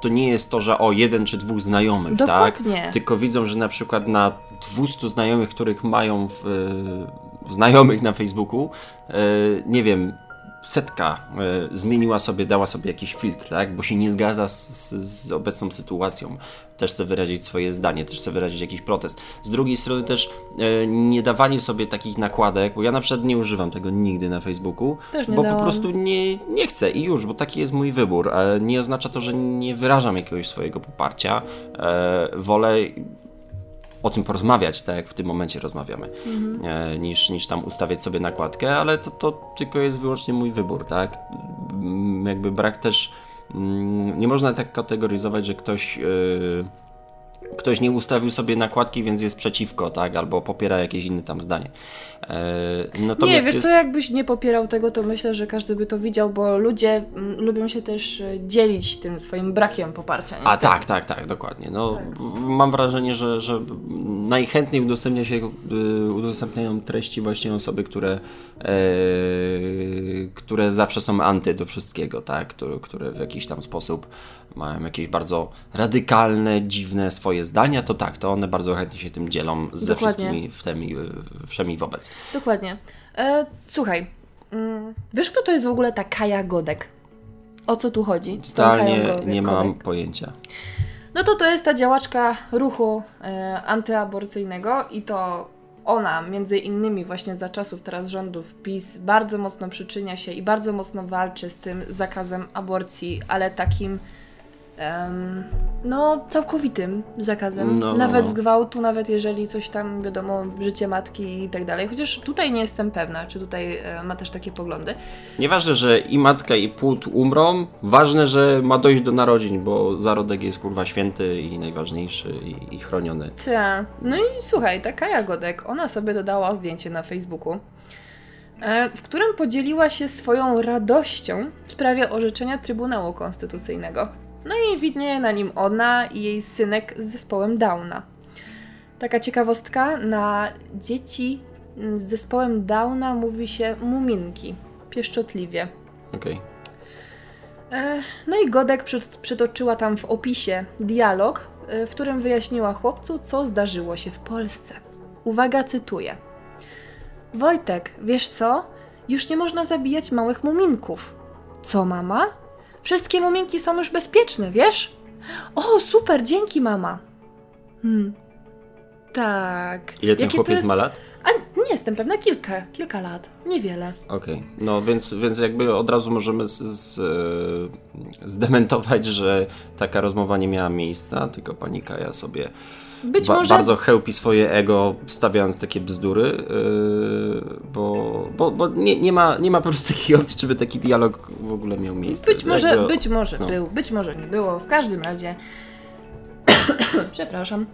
to nie jest to, że o jeden czy dwóch znajomych, Dokładnie. tak? Tylko widzą, że na przykład na 200 znajomych, których mają w, w znajomych na Facebooku, e, nie wiem, setka e, zmieniła sobie, dała sobie jakiś filtr, tak? Bo się nie zgadza z, z, obecną sytuacją. Też chce wyrazić swoje zdanie, też chce wyrazić jakiś protest. Z drugiej strony też e, nie dawanie sobie takich nakładek, bo ja na przykład nie używam tego nigdy na Facebooku, bo dałam. po prostu nie, nie chcę i już, bo taki jest mój wybór, ale nie oznacza to, że nie wyrażam jakiegoś swojego poparcia. E, wolę o tym porozmawiać, tak jak w tym momencie rozmawiamy, e, niż, niż tam ustawiać sobie nakładkę, ale to, to tylko jest wyłącznie mój wybór, tak? Mm, Jakby brak też. mm, Nie można tak kategoryzować, że ktoś. E, Ktoś nie ustawił sobie nakładki, więc jest przeciwko, tak? Albo popiera jakieś inne tam zdanie. E, Nie, natomiast wiesz jest... co, jakbyś nie popierał tego, to myślę, że każdy by to widział, bo ludzie mm, lubią się też e, dzielić tym swoim brakiem poparcia. A niestety. tak, tak, tak, dokładnie. No, w- Mam wrażenie, że, że najchętniej udostępnia się, y, udostępniają treści właśnie osoby, które, e, które zawsze są anty do wszystkiego, tak? Które, które w jakiś tam sposób mają jakieś bardzo radykalne, dziwne swoje zdania, to tak, to one bardzo chętnie się tym dzielą ze Dokładnie. wszystkimi w temi, wszemi wobec. Dokładnie. E, słuchaj, mm, wiesz kto to jest w ogóle ta Kaja Godek? O co tu chodzi? Totalnie Godek- nie mam Godek? pojęcia. No to to jest ta działaczka ruchu e, antyaborcyjnego i to ona, między innymi właśnie za czasów teraz rządów PiS, bardzo mocno przyczynia się i bardzo mocno walczy z tym zakazem aborcji, ale takim em, no całkowitym zakazem. No, no, nawet no. z gwałtu, nawet jeżeli coś tam, wiadomo, życie matki i tak dalej. Chociaż tutaj nie jestem pewna, czy tutaj e, ma też takie poglądy. Nieważne, że i matka i płód umrą, ważne, że ma dojść do narodzin, bo zarodek jest kurwa święty i najważniejszy i, i chroniony. Ta. No i słuchaj, ta Kaja Godek, ona sobie dodała zdjęcie na Facebooku, e, w którym podzieliła się swoją radością w sprawie orzeczenia Trybunału Konstytucyjnego. No i widnieje na nim ona i jej synek z zespołem Downa. Taka ciekawostka, na dzieci z zespołem Downa mówi się muminki, pieszczotliwie. Okej. E, No i Godek przyt- przytoczyła tam w opisie dialog, e, w którym wyjaśniła chłopcu, co zdarzyło się w Polsce. Uwaga, cytuję. Wojtek, wiesz co? Już nie można zabijać małych muminków. Co, mama? Wszystkie muminki są już bezpieczne, wiesz? O, super, dzięki, mama. Hmm. Tak. Ile ten Jakie chłopiec jest- ma lat? A nie jestem pewna, kilka, kilka lat. Niewiele. Okej. No więc, więc jakby od razu możemy z, z, e, zdementować, że taka rozmowa nie miała miejsca, tylko pani Kaja sobie Być ba- może bardzo chełpi swoje ego, wstawiając takie bzdury, yy, bo, bo, bo nie, nie, ma, nie ma po prostu takiej opcji, żeby taki dialog w ogóle miał miejsce. Być może, Jakby- być może no. był, być może nie było. W każdym razie. Przepraszam.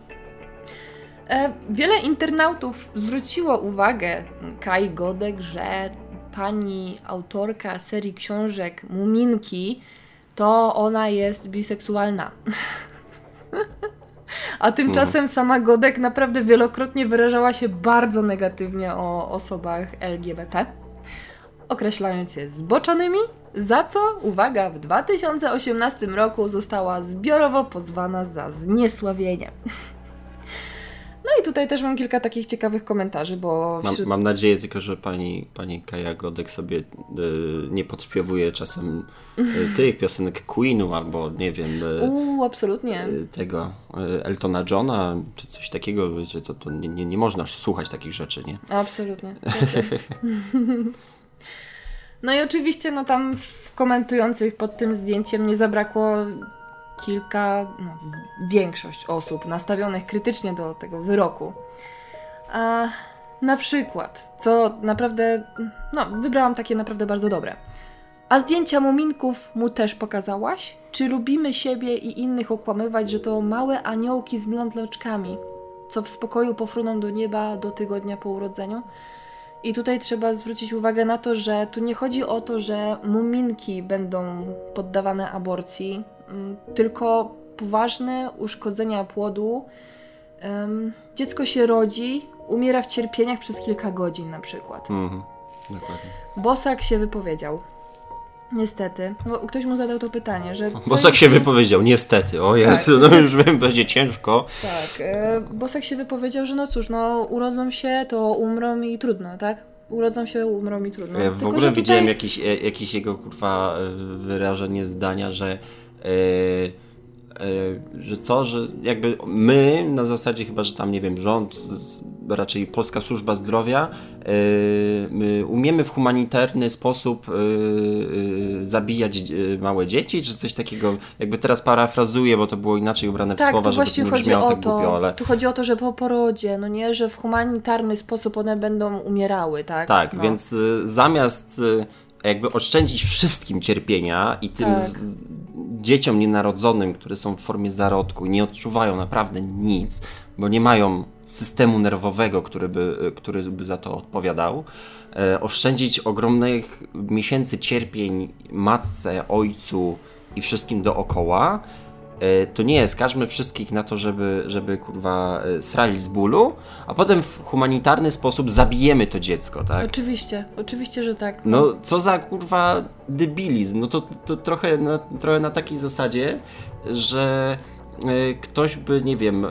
E, wiele internautów zwróciło uwagę Kai Godek, że pani autorka serii książek Muminki to ona jest biseksualna. A tymczasem sama Godek naprawdę wielokrotnie wyrażała się bardzo negatywnie o osobach LGBT określając je zboczonymi, za co, uwaga, w 2018 roku została zbiorowo pozwana za zniesławienie. No i tutaj też mam kilka takich ciekawych komentarzy, bo Mam, wśród... mam nadzieję tylko, że pani, pani Kaja Godek sobie y, nie podśpiewuje czasem y, tych piosenek Queenu albo nie wiem y, Uuu, absolutnie. y, tego y, Eltona Johna czy coś takiego, że to, to nie, nie, nie można słuchać takich rzeczy, nie? Absolutnie. No i oczywiście, no tam w komentujących pod tym zdjęciem nie zabrakło kilka, no, większość osób nastawionych krytycznie do tego wyroku. A na przykład, co naprawdę, no, wybrałam takie naprawdę bardzo dobre. A zdjęcia muminków mu też pokazałaś? Czy lubimy siebie i innych okłamywać, że to małe aniołki z blondloczkami? co w spokoju pofruną do nieba do tygodnia po urodzeniu. I tutaj trzeba zwrócić uwagę na to, że tu nie chodzi o to, że muminki będą poddawane aborcji, tylko poważne uszkodzenia płodu. Dziecko się rodzi, umiera w cierpieniach przez kilka godzin na przykład. Mhm, dokładnie. Bosak się wypowiedział. Niestety. Bo ktoś mu zadał to pytanie, że... Bosak się wypowiedział, niestety. O tak. no już wiem, będzie ciężko. Tak. E, Bosak się wypowiedział, że no cóż, no urodzą się, to umrą i trudno, tak? Urodzą się, umrą i trudno. Ja w Tylko, ogóle tutaj... widziałem jakiś, e, jakiś jego kurwa e, wyrażenie zdania, że... Yy E, że co, że jakby my na zasadzie chyba, że tam nie wiem, rząd, raczej Polska Służba Zdrowia, e, my umiemy w humanitarny sposób e, zabijać małe dzieci, czy coś takiego, jakby teraz parafrazuję, bo to było inaczej ubrane w tak, słowa, żeby to nie brzmiało tak to, głupio, ale... Tu chodzi o to, że po porodzie, no nie, że w humanitarny sposób one będą umierały, tak? Tak, no. więc zamiast jakby oszczędzić wszystkim cierpienia i tym tak. z, dzieciom nienarodzonym, które są w formie zarodku i nie odczuwają naprawdę nic, bo nie mają systemu nerwowego, który by, który by za to odpowiadał, e, oszczędzić ogromnych miesięcy cierpień matce, ojcu i wszystkim dookoła, to nie jest, każmy wszystkich na to, żeby, żeby kurwa e, srali z bólu, a potem w humanitarny sposób zabijemy to dziecko, tak? Oczywiście, oczywiście, że tak. No, no co za kurwa debilizm, no to, to trochę, na, trochę na takiej zasadzie, że y, ktoś by, nie wiem, y,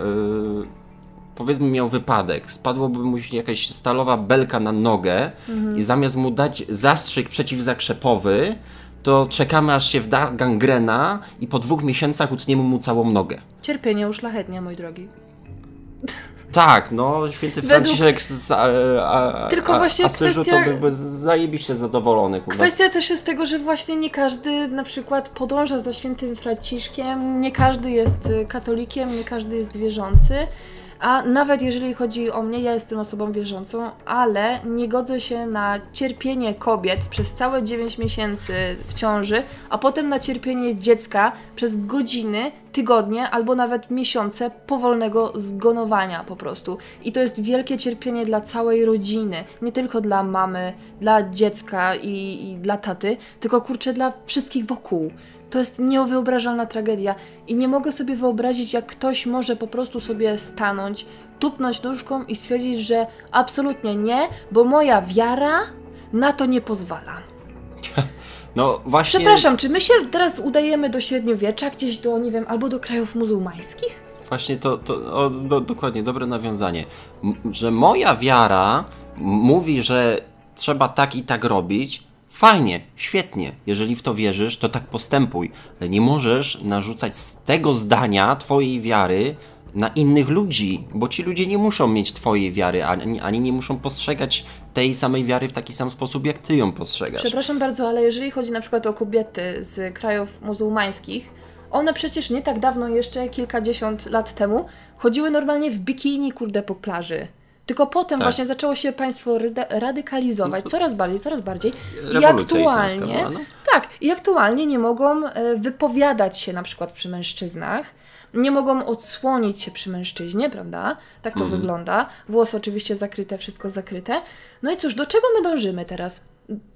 powiedzmy miał wypadek, spadłoby mu jakaś stalowa belka na nogę mhm. i zamiast mu dać zastrzyk przeciwzakrzepowy, to czekamy aż się wda gangrena i po dwóch miesiącach utniemy mu całą nogę. Cierpienie uszlachetnia, mój drogi. Tak, no, święty Według... Franciszek z a, a, Tylko właśnie Asyżu kwestia... to byłby zajebiście zadowolony. Kurwa. Kwestia też jest tego, że właśnie nie każdy na przykład podąża za świętym Franciszkiem, nie każdy jest y, katolikiem, nie każdy jest wierzący. A nawet jeżeli chodzi o mnie, ja jestem osobą wierzącą, ale nie godzę się na cierpienie kobiet przez całe 9 miesięcy w ciąży, a potem na cierpienie dziecka przez godziny, tygodnie albo nawet miesiące powolnego zgonowania po prostu. I to jest wielkie cierpienie dla całej rodziny, nie tylko dla mamy, dla dziecka i, i dla taty, tylko kurczę dla wszystkich wokół. To jest niewyobrażalna tragedia i nie mogę sobie wyobrazić, jak ktoś może po prostu sobie stanąć, tupnąć nóżką i stwierdzić, że absolutnie nie, bo moja wiara na to nie pozwala. No właśnie. Przepraszam, czy my się teraz udajemy do średniowiecza, gdzieś do, nie wiem, albo do krajów muzułmańskich? Właśnie to, to o, do, dokładnie, dobre nawiązanie. M że moja wiara mówi, że trzeba tak i tak robić, Fajnie, świetnie. Jeżeli w to wierzysz, to tak postępuj, ale nie możesz narzucać z tego zdania Twojej wiary na innych ludzi, bo ci ludzie nie muszą mieć Twojej wiary, ani, ani nie muszą postrzegać tej samej wiary w taki sam sposób, jak Ty ją postrzegasz. Przepraszam bardzo, ale jeżeli chodzi na przykład o kobiety z krajów muzułmańskich, one przecież nie tak dawno, jeszcze kilkadziesiąt lat temu, chodziły normalnie w bikini, kurde, po plaży. Tylko potem tak. właśnie zaczęło się państwo radykalizować coraz bardziej, coraz bardziej. I aktualnie, no. tak, i aktualnie nie mogą e, wypowiadać się na przykład przy mężczyznach, nie mogą odsłonić się przy mężczyźnie, prawda? Tak to mm. wygląda. Włosy oczywiście zakryte, wszystko zakryte. No i cóż, do czego my dążymy teraz?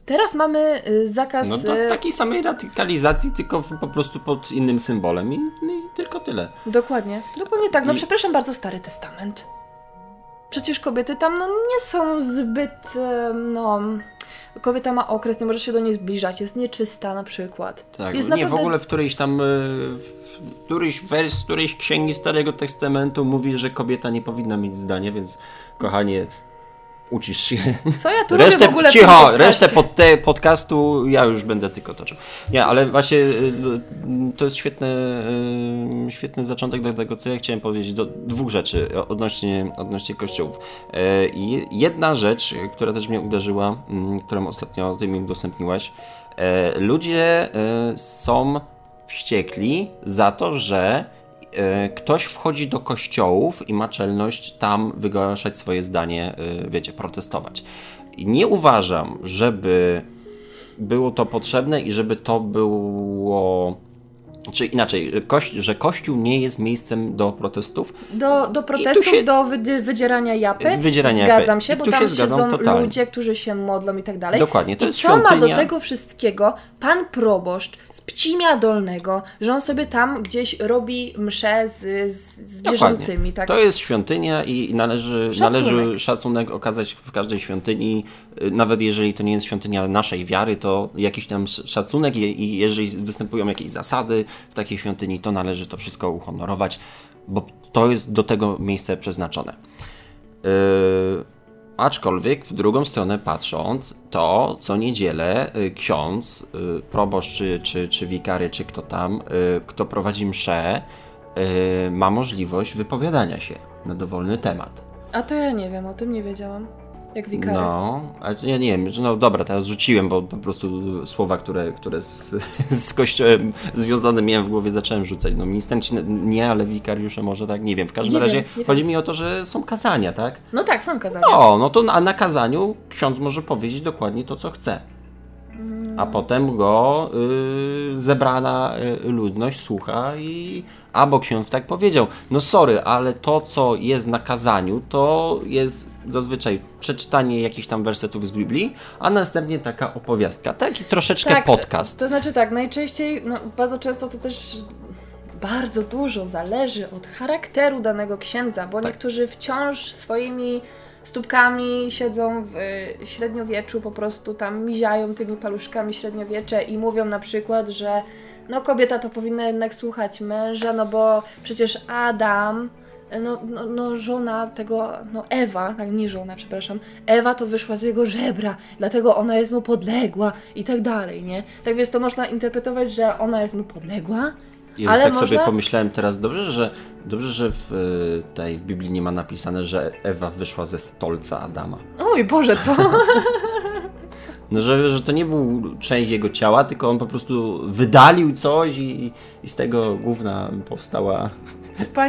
Teraz mamy e, zakaz. No do e, takiej samej radykalizacji, tylko po prostu pod innym symbolem i, i tylko tyle. Dokładnie, dokładnie tak. No I... przepraszam bardzo, Stary Testament. Przecież kobiety tam no, nie są zbyt, no... Kobieta ma okres, nie może się do niej zbliżać, jest nieczysta na przykład. Tak, jest nie, naprawdę... w ogóle w którejś tam, e, w któryś wers, którejś księgi Starego Testamentu mówi, że kobieta nie powinna mieć zdania, więc kochanie, ucisz się. Co ja tu resztę, robię w ogóle Cicho, resztę pod te, podcastu ja już będę tylko toczył. Nie, ale właśnie y, to jest świetny, świetny zaczątek do tego, co ja chciałem powiedzieć. Do dwóch rzeczy odnośnie, odnośnie kościołów. E, jedna rzecz, która też mnie uderzyła, mm, którą ostatnio ty mi udostępniłaś. E, ludzie e, są wściekli za to, że ktoś wchodzi do kościołów i ma czelność tam wygłaszać swoje zdanie, e, wiecie, protestować. Nie uważam, żeby było to potrzebne i żeby to było Czy inaczej, koś, że Kościół nie jest miejscem do protestów? Do, do protestów, się, do wydzierania japy. Wydzierania Zgadzam się, bo tam się siedzą totalnie. ludzie, którzy się modlą i tak dalej. Dokładnie, to I jest co świątynia. ma do tego wszystkiego pan proboszcz z Pcimia Dolnego, że on sobie tam gdzieś robi msze z, z, wierzącymi. Tak? To jest świątynia i należy szacunek. należy szacunek okazać w każdej świątyni, nawet jeżeli to nie jest świątynia naszej wiary, to jakiś tam szacunek i jeżeli występują jakieś zasady, w takiej świątyni, to należy to wszystko uhonorować, bo to jest do tego miejsce przeznaczone. Yy, aczkolwiek w drugą stronę patrząc, to co niedzielę yy, ksiądz, yy, proboszcz czy, czy, czy wikary, czy kto tam, yy, kto prowadzi mszę, yy, ma możliwość wypowiadania się na dowolny temat. A to ja nie wiem, o tym nie wiedziałam jak wikary. No, ale ja nie wiem, no dobra, teraz rzuciłem, bo po prostu słowa, które, które z, z kościołem związane miałem w głowie, zacząłem rzucać. No ministranci nie, ale wikariusze może tak, nie wiem. W każdym nie razie wiem, chodzi wiem. mi o to, że są kazania, tak? No tak, są kazania. No, no to na, na kazaniu ksiądz może powiedzieć dokładnie to, co chce. A potem go y, zebrana y, ludność słucha i albo ksiądz tak powiedział. No sorry, ale to, co jest na kazaniu, to jest zazwyczaj przeczytanie jakichś tam wersetów z Biblii, a następnie taka opowiastka, taki troszeczkę tak, podcast. To znaczy tak, najczęściej, no, bardzo często to też bardzo dużo zależy od charakteru danego księdza, bo tak. niektórzy wciąż swoimi stópkami siedzą w średniowieczu, po prostu tam miziają tymi paluszkami średniowiecze i mówią na przykład, że no kobieta to powinna jednak słuchać męża, no bo przecież Adam, no, no, no żona tego, no Ewa, tak nie żona, przepraszam, Ewa to wyszła z jego żebra, dlatego ona jest mu podległa i tak dalej, nie? Tak więc to można interpretować, że ona jest mu podległa, Jezu, Ale tak można... sobie pomyślałem teraz, dobrze, że, dobrze, że w y, tej Biblii nie ma napisane, że Ewa wyszła ze stolca Adama. Oj Boże, co? No, że, że to nie był część jego ciała, tylko on po prostu wydalił coś i, i z tego główna powstała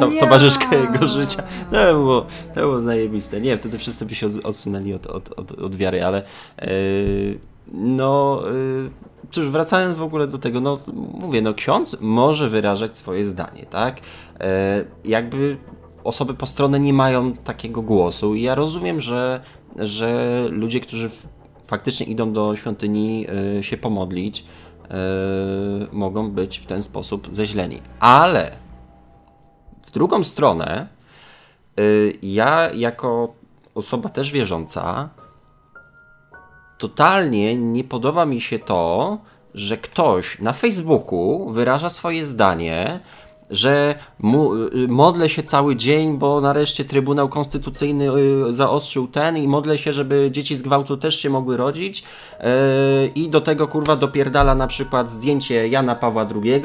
to, towarzyszka jego życia. To było, to było zajebiste. Nie, wtedy wszyscy by się odsunęli od, od, od, od wiary, ale yy, no... Yy, cóż, wracając w ogóle do tego, no mówię, no ksiądz może wyrażać swoje zdanie, tak? E, jakby osoby postronne nie mają takiego głosu i ja rozumiem, że, że ludzie, którzy faktycznie idą do świątyni e, się pomodlić, e, mogą być w ten sposób zeźleni. Ale w drugą stronę, e, ja jako osoba też wierząca, totalnie nie podoba mi się to, że ktoś na Facebooku wyraża swoje zdanie, że mu, y, modlę się cały dzień, bo nareszcie Trybunał Konstytucyjny y, zaostrzył ten i modlę się, żeby dzieci z gwałtu też się mogły rodzić yy, i do tego kurwa dopierdala na przykład zdjęcie Jana Pawła II,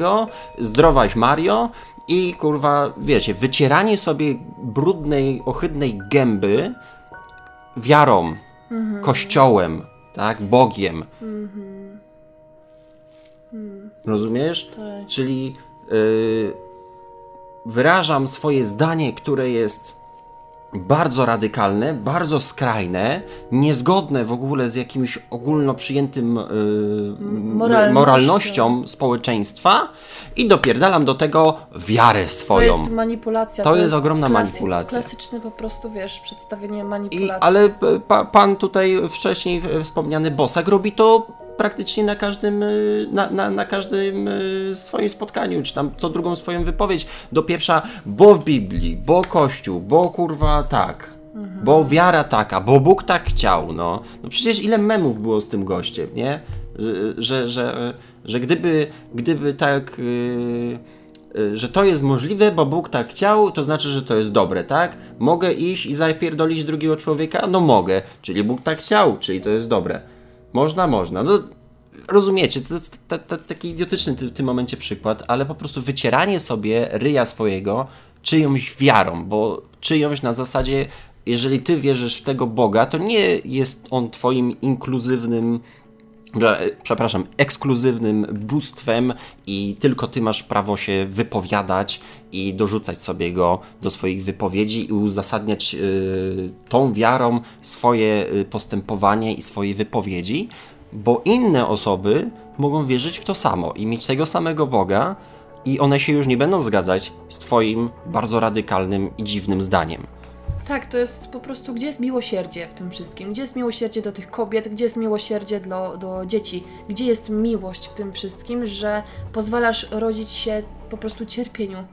zdrowaś Mario i kurwa, wiecie, wycieranie sobie brudnej, ohydnej gęby wiarą, mhm. kościołem, tak, Bogiem. Mhm. Hmm. Rozumiesz? Tak. Czyli yy, wyrażam swoje zdanie, które jest bardzo radykalne, bardzo skrajne, niezgodne w ogóle z jakimś ogólno przyjętym yy, moralnością. moralnością. społeczeństwa i dopierdalam do tego wiarę swoją. To jest manipulacja. To, to jest, jest, ogromna klasy, manipulacja. Klasyczne po prostu, wiesz, przedstawienie manipulacji. I, ale pa, pan tutaj wcześniej wspomniany Bosak robi to praktycznie na każdym, y, na, na, na, każdym y, swoim spotkaniu, czy tam co drugą swoją wypowiedź. Do pierwsza, bo w Biblii, bo Kościół, bo kurwa tak. Mhm. Bo wiara taka, bo Bóg tak chciał, no. No przecież ile memów było z tym gościem, nie? Że, że, że, że gdyby, gdyby tak... Yy, że to jest możliwe, bo Bóg tak chciał, to znaczy, że to jest dobre, tak? Mogę iść i zapierdolić drugiego człowieka? No mogę, czyli Bóg tak chciał, czyli to jest dobre. Można, można. No, rozumiecie, to jest taki idiotyczny w tym momencie przykład, ale po prostu wycieranie sobie ryja swojego czyjąś wiarą, bo czyjąś na zasadzie, jeżeli ty wierzysz w tego Boga, to nie jest on twoim inkluzywnym przepraszam, ekskluzywnym bóstwem i tylko ty masz prawo się wypowiadać i dorzucać sobie go do swoich wypowiedzi i uzasadniać y, tą wiarą swoje y, postępowanie i swoje wypowiedzi, bo inne osoby mogą wierzyć w to samo i mieć tego samego Boga, i one się już nie będą zgadzać z Twoim bardzo radykalnym i dziwnym zdaniem. Tak, to jest po prostu, gdzie jest miłosierdzie w tym wszystkim? Gdzie jest miłosierdzie do tych kobiet? Gdzie jest miłosierdzie do, do dzieci? Gdzie jest miłość w tym wszystkim, że pozwalasz rodzić się po prostu cierpieniu?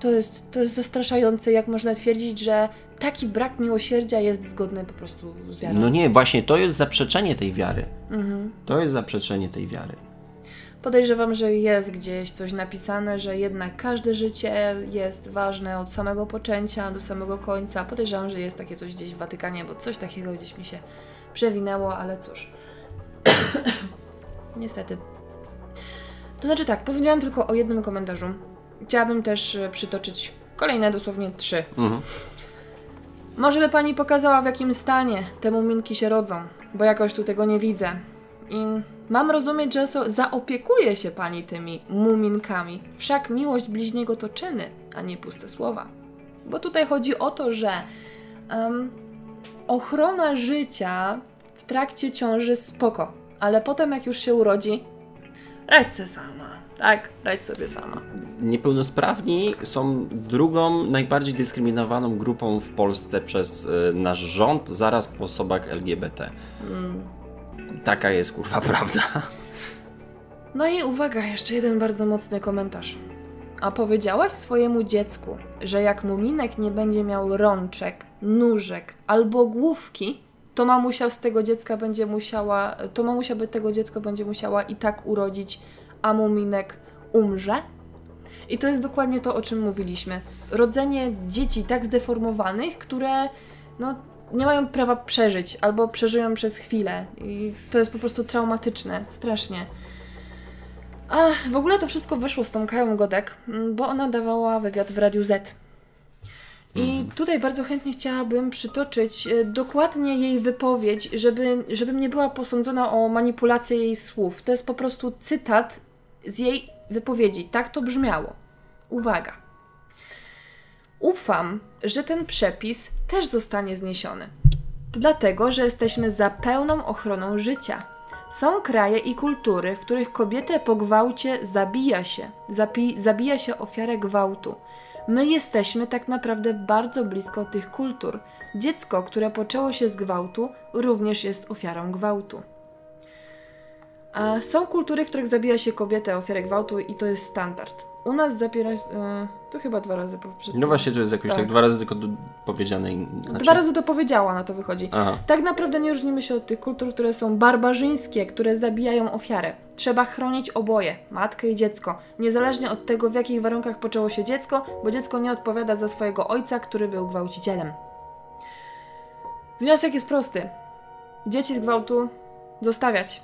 To jest, to jest zastraszające, jak można twierdzić, że taki brak miłosierdzia jest zgodny po prostu z wiarą. No nie, właśnie to jest zaprzeczenie tej wiary. Mhm. To jest zaprzeczenie tej wiary. Podejrzewam, że jest gdzieś coś napisane, że jednak każde życie jest ważne od samego poczęcia do samego końca. Podejrzewam, że jest takie coś gdzieś w Watykanie, bo coś takiego gdzieś mi się przewinęło, ale cóż. Niestety. To znaczy tak, powiedziałam tylko o jednym komentarzu. Chciałabym też e, przytoczyć kolejne dosłownie trzy. Mhm. Może by pani pokazała, w jakim stanie te muminki się rodzą, bo jakoś tu tego nie widzę. I mam rozumieć, że zaopiekuje się pani tymi muminkami. Wszak miłość bliźniego to czyny, a nie puste słowa. Bo tutaj chodzi o to, że um, ochrona życia w trakcie ciąży spoko, ale potem jak już się urodzi, radź se sama. Tak, radź sobie sama. Niepełnosprawni są drugą najbardziej dyskryminowaną grupą w Polsce przez y, nasz rząd, zaraz po osobach LGBT. Mm. Taka jest kurwa prawda. No i uwaga, jeszcze jeden bardzo mocny komentarz. A powiedziałaś swojemu dziecku, że jak muminek nie będzie miał rączek, nóżek albo główki, to mamusia z tego dziecka będzie musiała, to mamusia by tego dziecka będzie musiała i tak urodzić, a muminek umrze? I to jest dokładnie to, o czym mówiliśmy. Rodzenie dzieci tak zdeformowanych, które no, nie mają prawa przeżyć albo przeżyją przez chwilę. I to jest po prostu traumatyczne, strasznie. A w ogóle to wszystko wyszło z tą Kają Godek, bo ona dawała wywiad w Radiu Z. I mhm. tutaj bardzo chętnie chciałabym przytoczyć e, dokładnie jej wypowiedź, żeby, żebym nie była posądzona o manipulację jej słów. To jest po prostu cytat z jej wypowiedzi. Tak to brzmiało. Uwaga. Ufam, że ten przepis też zostanie zniesiony. Dlatego, że jesteśmy za pełną ochroną życia. Są kraje i kultury, w których kobietę po gwałcie zabija się, zapi- zabija się ofiarę gwałtu. My jesteśmy tak naprawdę bardzo blisko tych kultur. Dziecko, które poczęło się z gwałtu, również jest ofiarą gwałtu. A są kultury, w których zabija się kobietę, ofiarę gwałtu i to jest standard. U nas zapiera e, to chyba dwa razy przed No właśnie, to jest jakoś tak, tak dwa razy tylko do, powiedziane. Znaczy... Dwa razy to powiedziała, na to wychodzi. Aha. Tak naprawdę nie różnimy się od tych kultur, które są barbarzyńskie, które zabijają ofiarę. Trzeba chronić oboje, matkę i dziecko, niezależnie od tego, w jakich warunkach poczęło się dziecko, bo dziecko nie odpowiada za swojego ojca, który był gwałcicielem. Wniosek jest prosty. Dzieci z gwałtu zostawiać.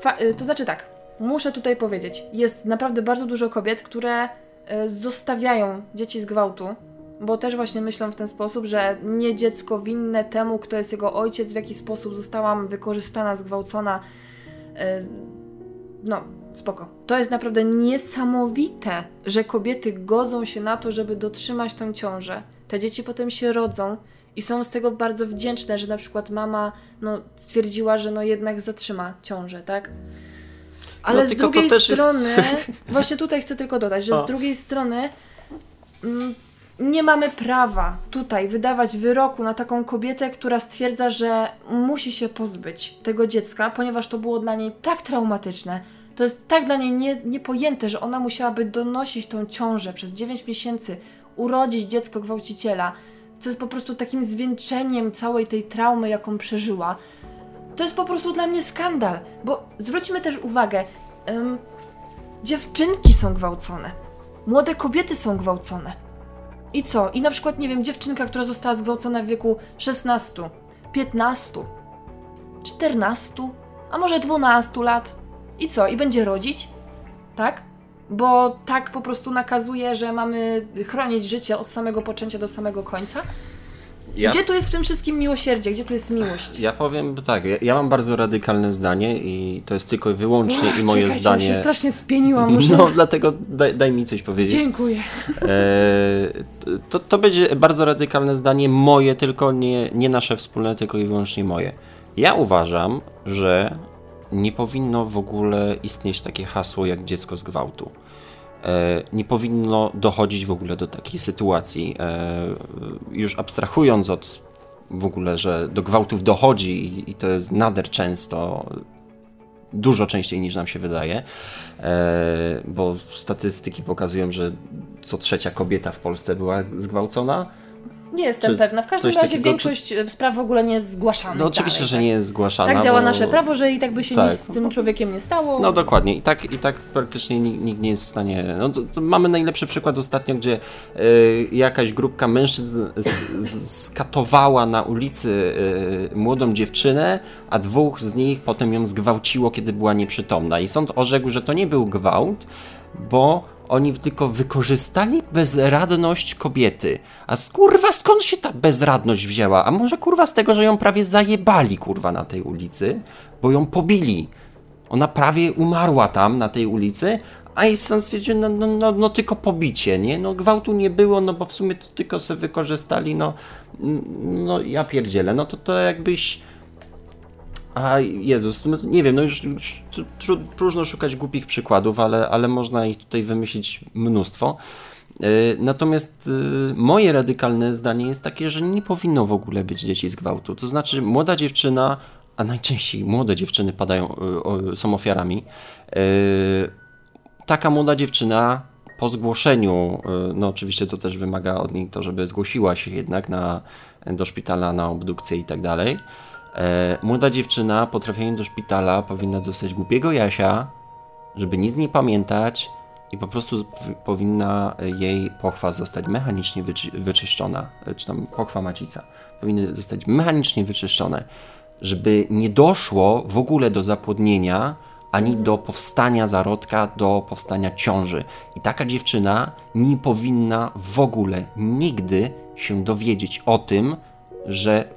Kwa y, to znaczy tak, muszę tutaj powiedzieć, jest naprawdę bardzo dużo kobiet, które y, zostawiają dzieci z gwałtu, bo też właśnie myślą w ten sposób, że nie dziecko winne temu, kto jest jego ojciec, w jaki sposób zostałam wykorzystana, zgwałcona. Y, no, spoko. To jest naprawdę niesamowite, że kobiety godzą się na to, żeby dotrzymać tą ciążę. Te dzieci potem się rodzą i są z tego bardzo wdzięczne, że na przykład mama no, stwierdziła, że no jednak zatrzyma ciążę, tak? Ale no, z drugiej strony, jest... właśnie tutaj chcę tylko dodać, że o. z drugiej strony mm, nie mamy prawa tutaj wydawać wyroku na taką kobietę, która stwierdza, że musi się pozbyć tego dziecka, ponieważ to było dla niej tak traumatyczne. To jest tak dla niej nie, niepojęte, że ona musiałaby donosić tą ciążę przez 9 miesięcy, urodzić dziecko gwałciciela, co jest po prostu takim zwieńczeniem całej tej traumy, jaką przeżyła. To jest po prostu dla mnie skandal, bo zwróćmy też uwagę, um, dziewczynki są gwałcone, młode kobiety są gwałcone. I co? I na przykład, nie wiem, dziewczynka, która została zgwałcona w wieku 16, 15, 14, a może 12 lat. I co? I będzie rodzić? Tak? Bo tak po prostu nakazuje, że mamy chronić życie od samego poczęcia do samego końca. Ja... Gdzie tu jest w tym wszystkim miłosierdzie? Gdzie tu jest miłość? Ja powiem tak, ja, ja mam bardzo radykalne zdanie i to jest tylko i wyłącznie Uch, i moje czekajcie, zdanie. Ja się strasznie spieniłam. Muszę... No, dlatego daj, daj, mi coś powiedzieć. Dziękuję. E, to, to będzie bardzo radykalne zdanie, moje tylko, nie, nie nasze wspólne, tylko i wyłącznie moje. Ja uważam, że nie powinno w ogóle istnieć takie hasło jak dziecko z gwałtu. E, nie powinno dochodzić w ogóle do takiej sytuacji. E, już abstrahując od w ogóle, że do gwałtów dochodzi i to jest nader często, dużo częściej niż nam się wydaje, e, bo statystyki pokazują, że co trzecia kobieta w Polsce była zgwałcona nie jestem Czy pewna. W każdym razie takiego, większość czy... spraw w ogóle nie jest zgłaszana. No oczywiście, dalej, że tak? nie jest zgłaszana. Tak działa bo... nasze prawo, że i tak by się tak. nic z tym człowiekiem nie stało. No dokładnie. I tak, i tak praktycznie nikt nie jest w stanie. No, to, to mamy najlepszy przykład ostatnio, gdzie y, jakaś grupka mężczyzn skatowała na ulicy y, młodą dziewczynę, a dwóch z nich potem ją zgwałciło, kiedy była nieprzytomna. I sąd orzekł, że to nie był gwałt, bo oni tylko wykorzystali bezradność kobiety. A kurwa, skąd się ta bezradność wzięła? A może kurwa z tego, że ją prawie zajebali kurwa na tej ulicy, bo ją pobili. Ona prawie umarła tam na tej ulicy, a i sąd stwierdził, no, no, no, no, tylko pobicie, nie? No gwałtu nie było, no bo w sumie to tylko sobie wykorzystali, no, no ja pierdzielę, no to to jakbyś a Jezus, no, nie wiem, no już, próżno szukać głupich przykładów, ale, ale można ich tutaj wymyślić mnóstwo. E, natomiast e, moje radykalne zdanie jest takie, że nie powinno w ogóle być dzieci z gwałtu. To znaczy, młoda dziewczyna, a najczęściej młode dziewczyny padają, e, są ofiarami. Taka młoda dziewczyna po zgłoszeniu, no oczywiście to też wymaga od niej to, żeby zgłosiła się jednak na, do szpitala na obdukcję i tak dalej młoda dziewczyna po trafieniu do szpitala powinna dostać głupiego Jasia, żeby nic nie pamiętać i po prostu powinna jej pochwa zostać mechanicznie wyczy wyczyszczona, e, czy tam pochwa macica, powinny zostać mechanicznie wyczyszczone, żeby nie doszło w ogóle do zapłodnienia, ani do powstania zarodka, do powstania ciąży. I taka dziewczyna nie powinna w ogóle nigdy się dowiedzieć o tym, że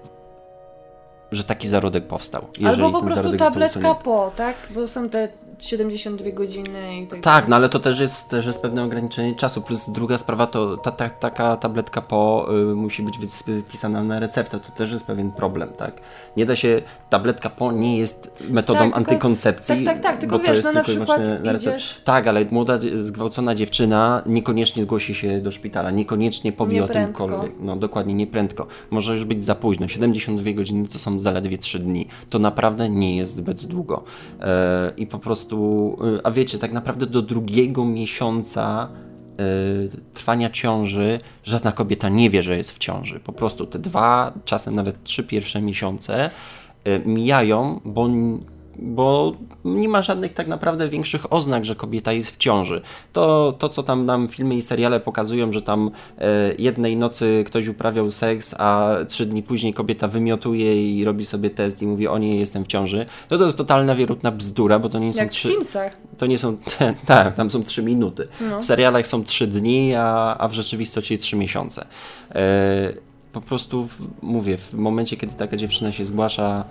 że taki zarodek powstał. Albo po prostu tabletka po, tak? Bo są te 72 godziny i tak Tak, no ale to też jest, też jest pewne ograniczenie czasu. Plus druga sprawa to ta, ta, taka tabletka po y, musi być wypisana na receptę. To też jest pewien problem, tak? Nie da się, tabletka po nie jest metodą tak, antykoncepcji. tak, tak, tak, tylko wiesz, no na przykład na idziesz... Tak, ale młoda, zgwałcona dziewczyna niekoniecznie zgłosi się do szpitala, niekoniecznie powie o tymkolwiek. No dokładnie, nie prędko. Może już być za późno. 72 godziny to są zaledwie 3 dni. To naprawdę nie jest zbyt długo. E, I po prostu prostu, y, a wiecie, tak naprawdę do drugiego miesiąca y, trwania ciąży żadna kobieta nie wie, że jest w ciąży. Po prostu te dwa, czasem nawet trzy pierwsze miesiące y, mijają, bo bo nie ma żadnych tak naprawdę większych oznak, że kobieta jest w ciąży. To, to co tam nam filmy i seriale pokazują, że tam e, jednej nocy ktoś uprawiał seks, a trzy dni później kobieta wymiotuje i robi sobie test i mówi, o nie, jestem w ciąży, to to jest totalna wierutna bzdura, bo to nie są Jak trzy... To nie są, tak, tam są trzy minuty. No. W serialach są trzy dni, a, a w rzeczywistości trzy miesiące. E, po prostu mówię, w momencie, kiedy taka dziewczyna się zgłasza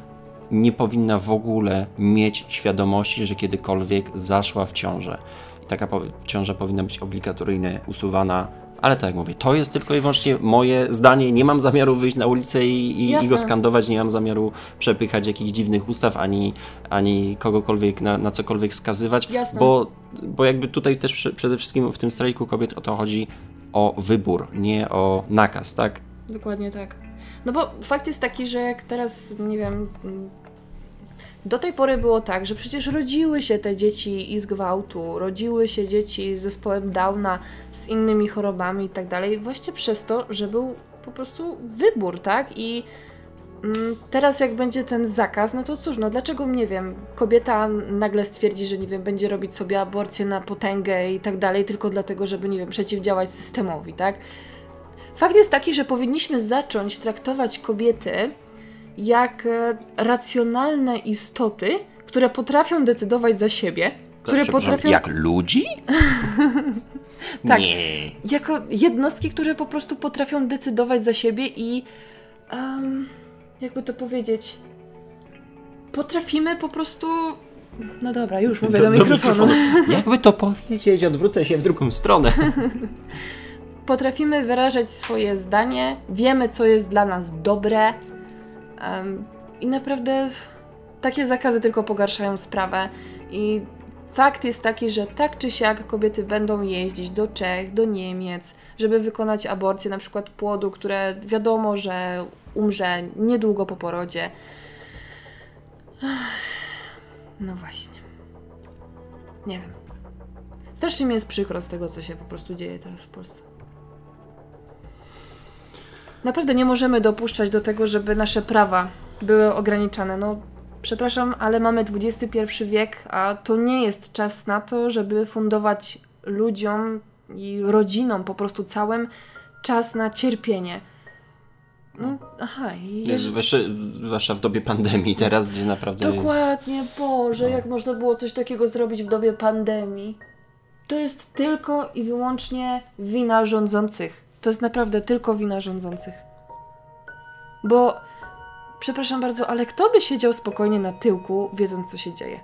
nie powinna w ogóle mieć świadomości, że kiedykolwiek zaszła w ciążę. I taka ciąża powinna być obligatoryjnie usuwana. Ale tak jak mówię, to jest tylko i wyłącznie moje zdanie. Nie mam zamiaru wyjść na ulicę i, i, i go skandować, nie mam zamiaru przepychać jakichś dziwnych ustaw, ani, ani kogokolwiek na, na cokolwiek skazywać, Jasne. bo, bo jakby tutaj też przede wszystkim w tym strajku kobiet o to chodzi o wybór, nie o nakaz, tak? Dokładnie tak. No bo fakt jest taki, że jak teraz, nie wiem, do tej pory było tak, że przecież rodziły się te dzieci i z gwałtu, rodziły się dzieci z zespołem Downa, z innymi chorobami i tak dalej, właśnie przez to, że był po prostu wybór, tak? I mm, teraz jak będzie ten zakaz, no to cóż, no dlaczego, nie wiem, kobieta nagle stwierdzi, że, nie wiem, będzie robić sobie aborcję na potęgę i tak dalej, tylko dlatego, żeby, nie wiem, przeciwdziałać systemowi, tak? Fakt jest taki, że powinniśmy zacząć traktować kobiety jak e, racjonalne istoty, które potrafią decydować za siebie, które potrafią. Jak ludzi? tak. Nie. Jako jednostki, które po prostu potrafią decydować za siebie i. Um, jakby to powiedzieć. Potrafimy po prostu. No dobra, już mówię do, do mikrofonu. Do mikrofonu. Jakby to powiedzieć, odwrócę się w drugą stronę. potrafimy wyrażać swoje zdanie, wiemy, co jest dla nas dobre. Um, I naprawdę takie zakazy tylko pogarszają sprawę. I Fakt jest taki, że tak czy siak kobiety będą jeździć do Czech, do Niemiec, żeby wykonać aborcję na przykład płodu, które wiadomo, że umrze niedługo po porodzie. No właśnie. Nie wiem. Strasznie mi jest przykro z tego, co się po prostu dzieje teraz w Polsce. Naprawdę nie możemy dopuszczać do tego, żeby nasze prawa były ograniczane. No, przepraszam, ale mamy XXI wiek, a to nie jest czas na to, żeby fundować ludziom i rodzinom po prostu całym czas na cierpienie. No, aha, i Jest, zwłaszcza, w dobie pandemii teraz, gdzie naprawdę Dokładnie, Boże, jak można było coś takiego zrobić w dobie pandemii? To jest tylko i wyłącznie wina rządzących. To jest naprawdę tylko wina rządzących. Bo, przepraszam bardzo, ale kto by siedział spokojnie na tyłku, wiedząc, co się dzieje?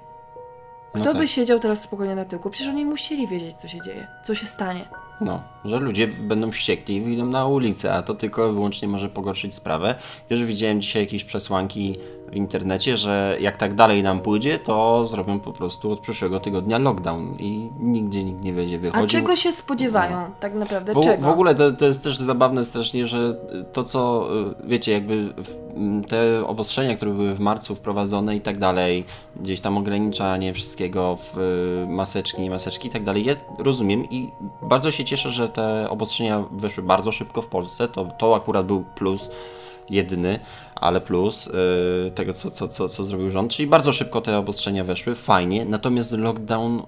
No Kto tak. by siedział teraz spokojnie na tyłku? Przecież oni musieli wiedzieć, co się dzieje, co się stanie. No, że ludzie będą wściekli i wyjdą na ulicę, a to tylko wyłącznie może pogorszyć sprawę. Już widziałem dzisiaj jakieś przesłanki internecie, że jak tak dalej nam pójdzie, to zrobią po prostu od przyszłego tygodnia lockdown i nigdzie nikt nie będzie A wychodził. czego się spodziewają, tak naprawdę? Bo, czego? w ogóle to, to jest też zabawne strasznie, że to co, y, wiecie, jakby w, te obostrzenia, które były w marcu wprowadzone i tak dalej, gdzieś tam ograniczanie wszystkiego w y, maseczki, nie maseczki i tak dalej, ja rozumiem i bardzo się cieszę, że te obostrzenia weszły bardzo szybko w Polsce, to, to akurat był plus jedyny, ale plus y, tego, co, co, co, co zrobił rząd, czyli bardzo szybko te obostrzenia weszły, fajnie, natomiast lockdown,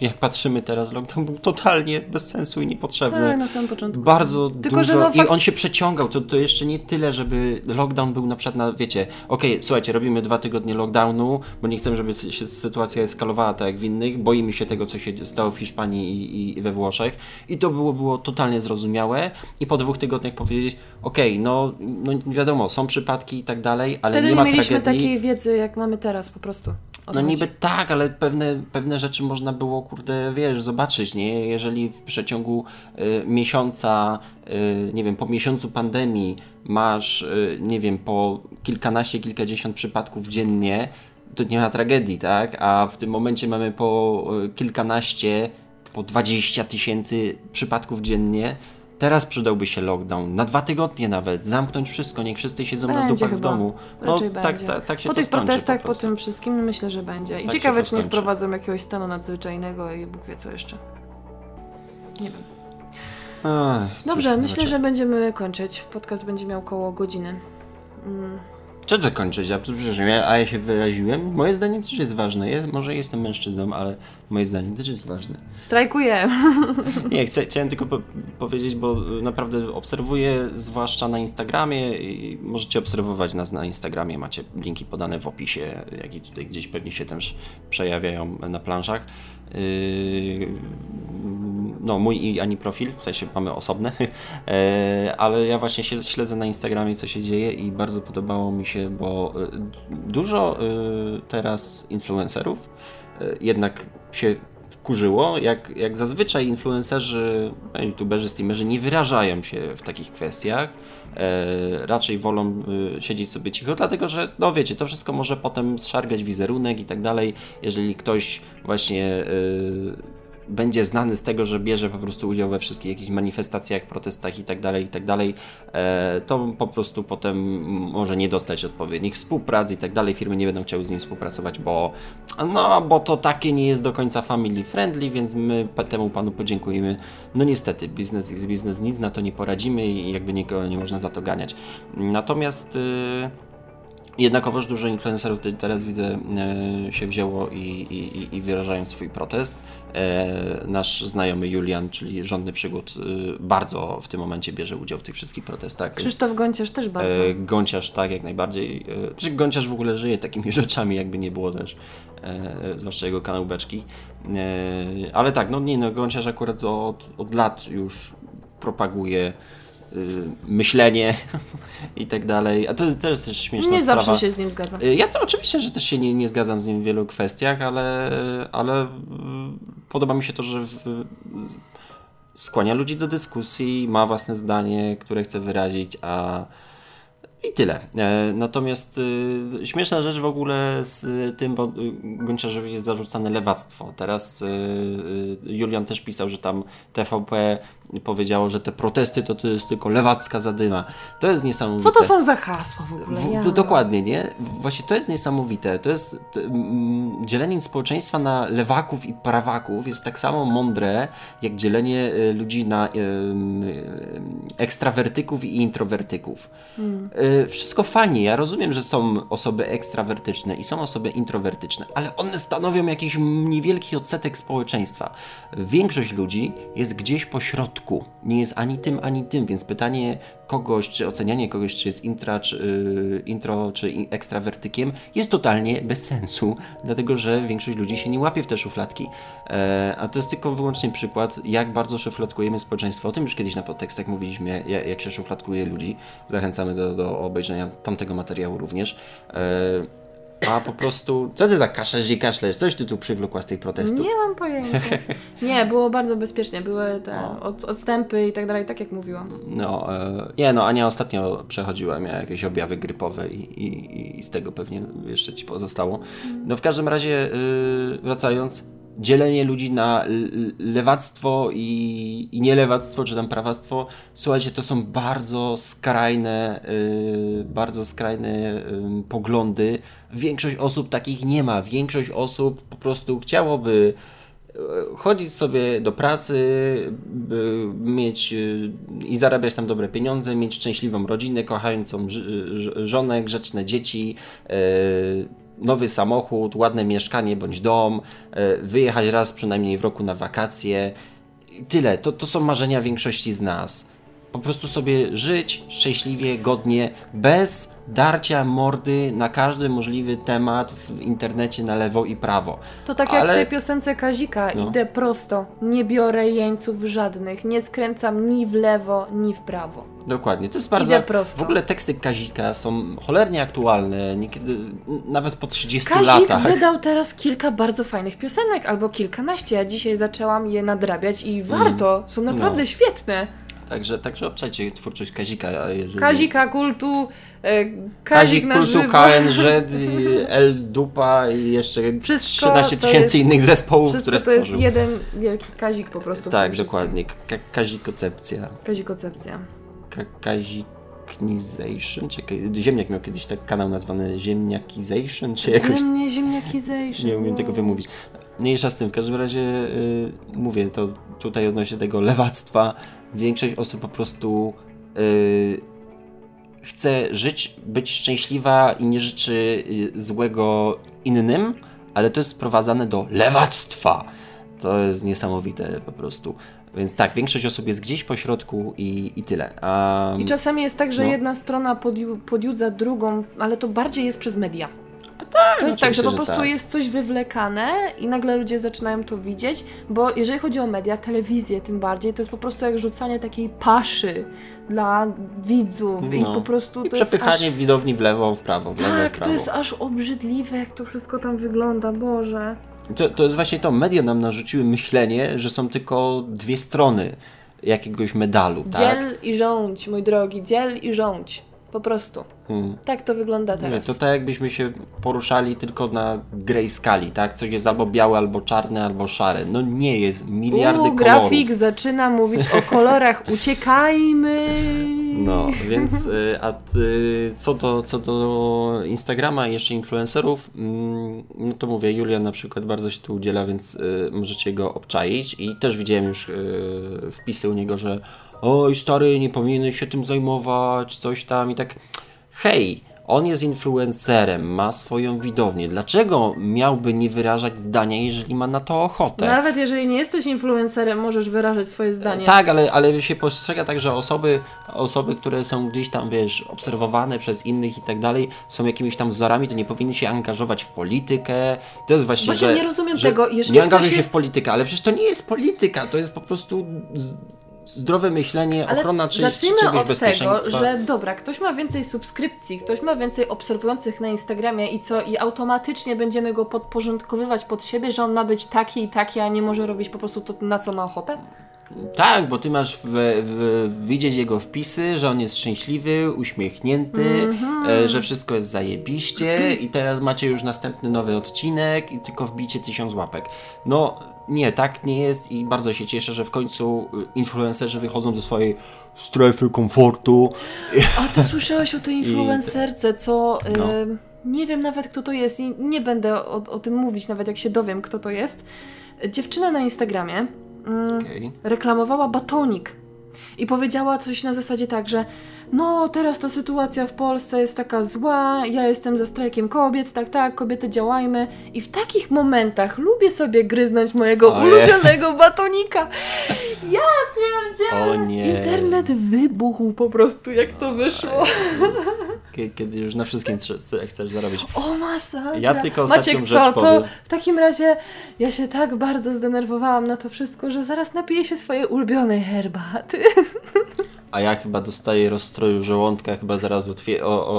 jak patrzymy teraz, lockdown był totalnie bez sensu i niepotrzebny. Tak, na samym początku. Bardzo Tylko, dużo no i fak- on się przeciągał, to, to jeszcze nie tyle, żeby lockdown był na przykład na, wiecie, okej, słuchajcie, robimy dwa tygodnie lockdownu, bo nie chcemy, żeby się sytuacja eskalowała tak jak w innych, boimy się tego, co się stało w Hiszpanii i, i we Włoszech i to było, było totalnie zrozumiałe i po dwóch tygodniach powiedzieć, okej, no, no wiadomo, są przypadki i tak dalej, ale Wtedy nie nie ma mieliśmy tragedii. takiej wiedzy, jak mamy teraz po prostu. No niby tak, ale pewne, pewne rzeczy można było, kurde, wiesz, zobaczyć, nie? Jeżeli w przeciągu y, miesiąca, y, nie wiem, po miesiącu pandemii masz, y, nie wiem, po kilkanaście, kilkadziesiąt przypadków dziennie, to nie ma tragedii, tak? A w tym momencie mamy po y, kilkanaście, po 20 tysięcy przypadków dziennie. Teraz przydałby się lockdown, na dwa tygodnie nawet, zamknąć wszystko, niech wszyscy siedzą na Będzie dupach w domu. No Raczej tak, będzie. tak, tak się po tych protestach, po, po, tym wszystkim, myślę, że będzie. I Tak ciekawe, czy nie wprowadzą jakiegoś stanu nadzwyczajnego i Bóg wie co jeszcze. Nie wiem. Cóż, Dobrze, myślę, że będziemy kończyć. Podcast będzie miał koło godziny. Mm. Co to kończyć? Ja, przepraszam, ja, a ja się wyraziłem. Moje zdanie też jest ważne. Ja, może jestem mężczyzną, ale moje zdanie też jest ważne. Strajkuję. Nie, chcę, chciałem tylko po, powiedzieć, bo y, naprawdę obserwuję, zwłaszcza na Instagramie i możecie obserwować nas na Instagramie. Macie linki podane w opisie, jak i tutaj gdzieś pewnie się też przejawiają na planszach. Yy, no, mój i Ani profil, w sensie mamy osobne, E, ale ja właśnie się śledzę na Instagramie, co się dzieje i bardzo podobało mi się, bo y, dużo teraz influencerów jednak się wkurzyło, jak, jak zazwyczaj influencerzy, e, youtuberzy, streamerzy nie wyrażają się w takich kwestiach, e, raczej wolą y, siedzieć sobie cicho, dlatego że, no wiecie, to wszystko może potem zszargać wizerunek i tak dalej, jeżeli ktoś właśnie y, będzie znany z tego, że bierze po prostu udział we wszystkich jakichś manifestacjach, protestach i tak dalej, i tak e, to po prostu potem może nie dostać odpowiednich współprac i tak firmy nie będą chciały z nim współpracować, bo no, bo to takie nie jest do końca family friendly, więc my temu panu podziękujemy. No niestety, biznes jest biznes, nic na to nie poradzimy i jakby nikogo nie można za to ganiać. Natomiast y, Jednakowoż dużo influencerów te- teraz widzę e, się wzięło i, i, i wyrażają swój protest. E, nasz znajomy Julian, czyli rządny przygód, e, bardzo w tym momencie bierze udział w tych wszystkich protestach. Krzysztof Gonciarz też bardzo. Gąciarz tak, jak najbardziej. Czy Gąciarz w ogóle żyje takimi rzeczami, jakby nie było też, zwłaszcza jego kanał Beczki. Ale tak, no nie no, Gąciarz akurat od, od lat już propaguje myślenie i tak dalej. A to, to jest też śmieszna nie sprawa. zawsze się z nim zgadzam. Y, Ja to oczywiście, że też się nie, nie zgadzam z nim w wielu kwestiach, ale, ale y, podoba mi się to, że w, skłania ludzi do dyskusji, ma własne zdanie, które chce wyrazić, a I tyle. E, natomiast y, śmieszna rzecz w ogóle z tym, bo y, Gonciarzowi jest zarzucane lewactwo. Teraz y, Julian też pisał, że tam TVP powiedziało, że te protesty to, to jest tylko lewacka zadyma. To jest niesamowite. Co to są za hasła w ogóle? W, to, dokładnie, nie? Właśnie to jest niesamowite. To jest dzielenie społeczeństwa na lewaków i prawaków jest tak samo mądre, jak dzielenie ludzi na y, ekstrawertyków i introwertyków. Y, wszystko fajnie. Ja rozumiem, że są osoby ekstrawertyczne i są osoby introwertyczne, ale one stanowią jakiś niewielki odsetek społeczeństwa. Większość ludzi jest gdzieś po środku. Nie jest ani tym, ani tym, więc pytanie kogoś, czy ocenianie kogoś, czy jest intra, czy, y, intro, czy ekstrawertykiem, jest totalnie bez sensu, dlatego że większość ludzi się nie łapie w te szufladki. E, a to jest tylko wyłącznie przykład, jak bardzo szufladkujemy społeczeństwo. O tym już kiedyś na podtekstach mówiliśmy, jak, jak się szufladkuje ludzi. Zachęcamy do, do obejrzenia tamtego materiału również. E, a po prostu, co ty tak kaszlesz i kaszlesz? Coś ty tu przywlokła z tych protestów? Nie mam pojęcia. Nie, było bardzo bezpiecznie. Były te No. od, odstępy i tak dalej, tak jak mówiłam. No, e, nie no, Ania ostatnio przechodziła, miała jakieś objawy grypowe i, i, i z tego pewnie jeszcze ci pozostało. No w każdym razie, y, wracając, dzielenie ludzi na lewactwo i, i nielewactwo, czy tam prawactwo, słuchajcie, to są bardzo skrajne, y, bardzo skrajne y, poglądy. Większość osób takich nie ma. Większość osób po prostu chciałoby chodzić sobie do pracy, mieć y, i zarabiać tam dobre pieniądze, mieć szczęśliwą rodzinę, kochającą żonę, grzeczne dzieci, y, nowy samochód, ładne mieszkanie bądź dom, y, wyjechać raz przynajmniej w roku na wakacje. Tyle. To, to są marzenia większości z nas. Po prostu sobie żyć szczęśliwie, godnie, bez darcia mordy na każdy możliwy temat w internecie na lewo i prawo. To tak jak Ale- w tej piosence Kazika. No. Idę prosto, nie biorę jeńców żadnych, nie skręcam ni w lewo, ni w prawo. Dokładnie, to jest bardzo. Idę prosto. W ogóle teksty Kazika są cholernie aktualne, niekiedy nawet po 30 Kazik latach. wydał teraz kilka bardzo fajnych piosenek, albo kilkanaście. Ja dzisiaj zaczęłam je nadrabiać i warto. Są naprawdę No. świetne. Także, także obczajcie twórczość Kazika. Jeżeli... Kazika, kultu, e, Kazik Kazik, Kultu. KNZ, El Dupa i jeszcze Wszystko 13 to tysięcy innych zespołów, które to jest stworzył. jeden wielki Kazik po prostu. Tak, dokładnie. Ka Kazikocepcja. Kazikocepcja. Ka Kaziknization? Czekaj, Ziemniak miał kiedyś tak kanał nazwany Ziemniakization, czy jakoś ziemniakization. Nie umiem tego wymówić. Mniejsza z tym, w każdym razie y, mówię to tutaj odnośnie tego lewactwa. Większość osób po prostu y, chce żyć, być szczęśliwa i nie życzy y, złego innym, ale to jest sprowadzane do lewactwa. To jest niesamowite po prostu. Więc tak, większość osób jest gdzieś po środku i, i tyle. A, I czasami jest tak, że No. jedna strona podju, podjudza drugą, ale to bardziej jest przez media. To jest tak, że po że prostu tak. jest coś wywlekane i nagle ludzie zaczynają to widzieć, bo jeżeli chodzi o media, telewizję tym bardziej, to jest po prostu jak rzucanie takiej paszy dla widzów i No. po prostu I to jest przepychanie aż... widowni w lewo, w prawo, w lewo, w Tak, prawo. to jest aż obrzydliwe, jak to wszystko tam wygląda, Boże. To, to jest właśnie to, media nam narzuciły myślenie, że są tylko dwie strony jakiegoś medalu, tak? Dziel i rządź, mój drogi, dziel i rządź. Po prostu. Hmm. Tak to wygląda Nie, teraz. to tak jakbyśmy się poruszali tylko na grey skali, tak? Coś jest albo białe, albo czarne, albo szare. No nie jest, miliardy U, kolorów. grafik zaczyna mówić o kolorach. Uciekajmy! No, więc y, a co, do, co do Instagrama i jeszcze influencerów, mm, no to mówię, Julian na przykład bardzo się tu udziela, więc y, możecie go obczaić i też widziałem już y, wpisy u niego, że oj stary, nie powinieneś się tym zajmować, coś tam i tak hej, on jest influencerem, ma swoją widownię, dlaczego miałby nie wyrażać zdania, jeżeli ma na to ochotę? Nawet jeżeli nie jesteś influencerem, możesz wyrażać swoje zdanie. Tak, ale, ale się postrzega tak, że osoby, osoby, które są gdzieś tam, wiesz, obserwowane przez innych i tak dalej, są jakimiś tam wzorami, to nie powinny się angażować w politykę. To jest właśnie, Właśnie że, nie rozumiem że tego. Jeżeli nie angażuj się jest- w politykę, ale przecież to nie jest polityka, to jest po prostu zdrowe myślenie, Ale ochrona czy, zacznijmy czegoś od tego, że dobra, ktoś ma więcej subskrypcji, ktoś ma więcej obserwujących na Instagramie i co, i automatycznie będziemy go podporządkowywać pod siebie, że on ma być taki i taki, a nie może robić po prostu to, na co ma ochotę? Tak, bo ty masz w, w, widzieć jego wpisy, że on jest szczęśliwy, uśmiechnięty, e, że wszystko jest zajebiście i teraz macie już następny nowy odcinek i tylko wbicie tysiąc łapek. No nie, tak nie jest i bardzo się cieszę, że w końcu y, influencerzy wychodzą ze swojej strefy komfortu. A ty słyszałeś o tej influencerce, co... y, No. nie wiem nawet kto to jest i nie będę o, o tym mówić, nawet jak się dowiem kto to jest. Dziewczyna na Instagramie mm, Okej. reklamowała batonik i powiedziała coś na zasadzie tak, że no teraz ta sytuacja w Polsce jest taka zła, ja jestem za strajkiem kobiet, tak, tak, kobiety działajmy i w takich momentach lubię sobie gryznąć mojego Ojej. ulubionego batonika. Ja pierdzielę! O. Internet wybuchł po prostu, jak to wyszło. Kie- Kiedy już na wszystkim chcesz zarobić. O masakra. Ja tylko Maciek, co? To powiem. w takim razie ja się tak bardzo zdenerwowałam na to wszystko, że zaraz napiję się swojej ulubionej herbaty. A ja chyba dostaję rozstroju żołądka, chyba zaraz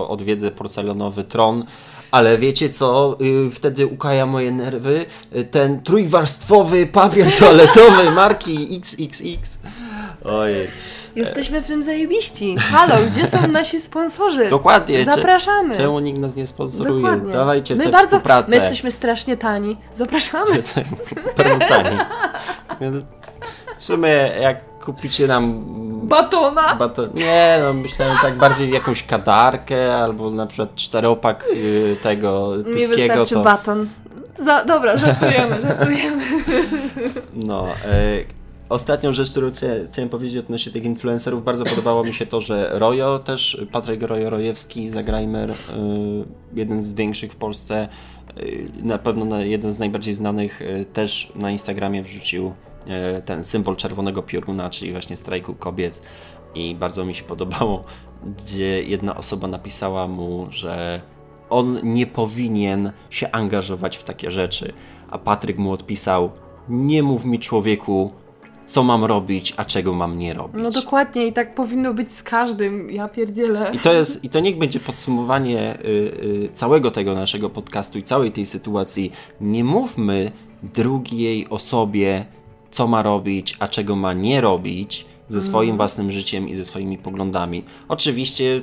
odwiedzę porcelanowy tron. Ale wiecie co? Y, wtedy ukaja moje nerwy. Y, ten trójwarstwowy papier toaletowy marki XXX. Ojej. Jesteśmy w tym zajebiści. Halo, gdzie są nasi sponsorzy? Dokładnie. Zapraszamy. Czemu nikt nas nie sponsoruje? Dokładnie. Dawajcie my bardzo, współpracę. My jesteśmy strasznie tani. Zapraszamy. Bardzo tani. W sumie jak kupicie nam Batona. baton... Nie, no myślałem tak bardziej jakąś kadarkę albo na przykład czteropak y, tego Mi tyskiego wystarczy to... baton. Za, dobra, żartujemy, żartujemy. No, e, ostatnią rzecz, którą chcia, chciałem powiedzieć odnośnie tych influencerów, bardzo podobało mi się to, że Rojo też, Patryk Rojo-Rojewski, Zagrajmer, e, jeden z większych w Polsce, e, na pewno jeden z najbardziej znanych, e, też na Instagramie wrzucił ten symbol czerwonego pioruna, czyli właśnie strajku kobiet i bardzo mi się podobało, gdzie jedna osoba napisała mu, że on nie powinien się angażować w takie rzeczy. A Patryk mu odpisał: Nie mów mi, człowieku, co mam robić, a czego mam nie robić. No dokładnie i tak powinno być z każdym. Ja pierdzielę. I to, jest, I to niech będzie podsumowanie y, y, całego tego naszego podcastu i całej tej sytuacji. Nie mówmy drugiej osobie, co ma robić, a czego ma nie robić ze swoim własnym życiem i ze swoimi poglądami. Oczywiście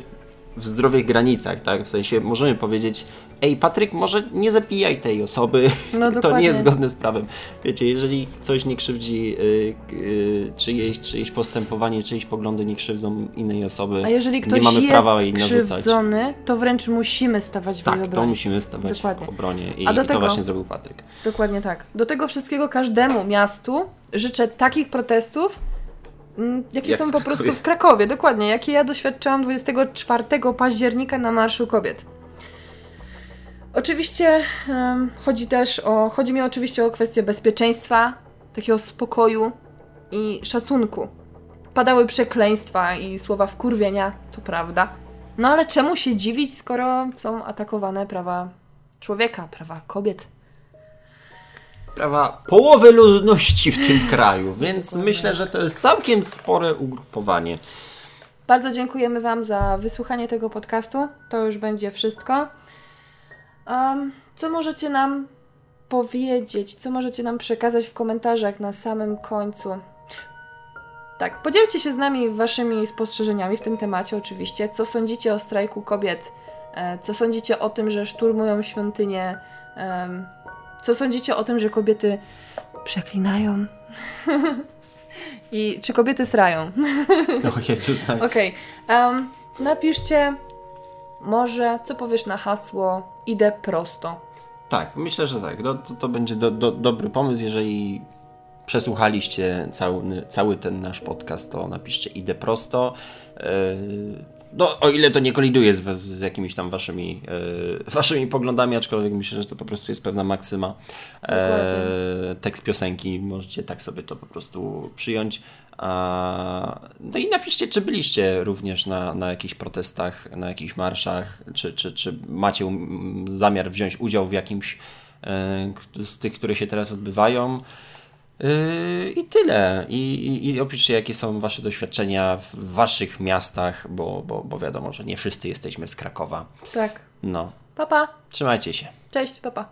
w zdrowych granicach, tak? W sensie możemy powiedzieć, ej Patryk, może nie zabijaj tej osoby, No, to nie jest zgodne z prawem. Wiecie, jeżeli coś nie krzywdzi y, y, czyjeś, czyjeś postępowanie, czyjeś poglądy nie krzywdzą innej osoby, A jeżeli ktoś nie mamy jest prawa jej narzucać. krzywdzony, to wręcz musimy stawać w jej Tak, to obronie. musimy stawać Dokładnie. w obronie i, A do i to tego- właśnie zrobił Patryk. Dokładnie tak. Do tego wszystkiego każdemu miastu życzę takich protestów, mm, jakie Jak są po prostu w Krakowie. Dokładnie, jakie ja doświadczyłam 24 października na Marszu Kobiet. Oczywiście em, chodzi też o, chodzi mi oczywiście o kwestię bezpieczeństwa, takiego spokoju i szacunku. Padały przekleństwa i słowa wkurwienia, to prawda. No ale czemu się dziwić, skoro są atakowane prawa człowieka, prawa kobiet? Prawa połowy ludności w tym kraju, więc myślę, że to jest całkiem spore ugrupowanie. Bardzo dziękujemy Wam za wysłuchanie tego podcastu. To już będzie wszystko. Um, co możecie nam powiedzieć? Co możecie nam przekazać w komentarzach na samym końcu? Tak, podzielcie się z nami Waszymi spostrzeżeniami w tym temacie, oczywiście. Co sądzicie o strajku kobiet? E, Co sądzicie o tym, że szturmują świątynię? Em, Co sądzicie o tym, że kobiety przeklinają? I czy kobiety srają? No Jezus Maria. Okej. em, napiszcie może, co powiesz na hasło idę prosto. Tak, myślę, że tak. Do, to, to będzie do, do, dobry pomysł, jeżeli przesłuchaliście cały, cały ten nasz podcast, to napiszcie idę prosto. Yy, No, o ile to nie koliduje z, z jakimiś tam waszymi, e, waszymi poglądami, aczkolwiek myślę, że to po prostu jest pewna maksyma. E, tekst piosenki, możecie tak sobie to po prostu przyjąć. A, no i napiszcie, czy byliście również na, na jakichś protestach, na jakichś marszach, czy, czy, czy macie um, zamiar wziąć udział w jakimś e, z tych, które się teraz odbywają. Yy, I tyle. I, i, I opiszcie, jakie są Wasze doświadczenia w Waszych miastach, bo, bo, bo wiadomo, że nie wszyscy jesteśmy z Krakowa. Tak. No, Papa. trzymajcie się. Cześć, papa.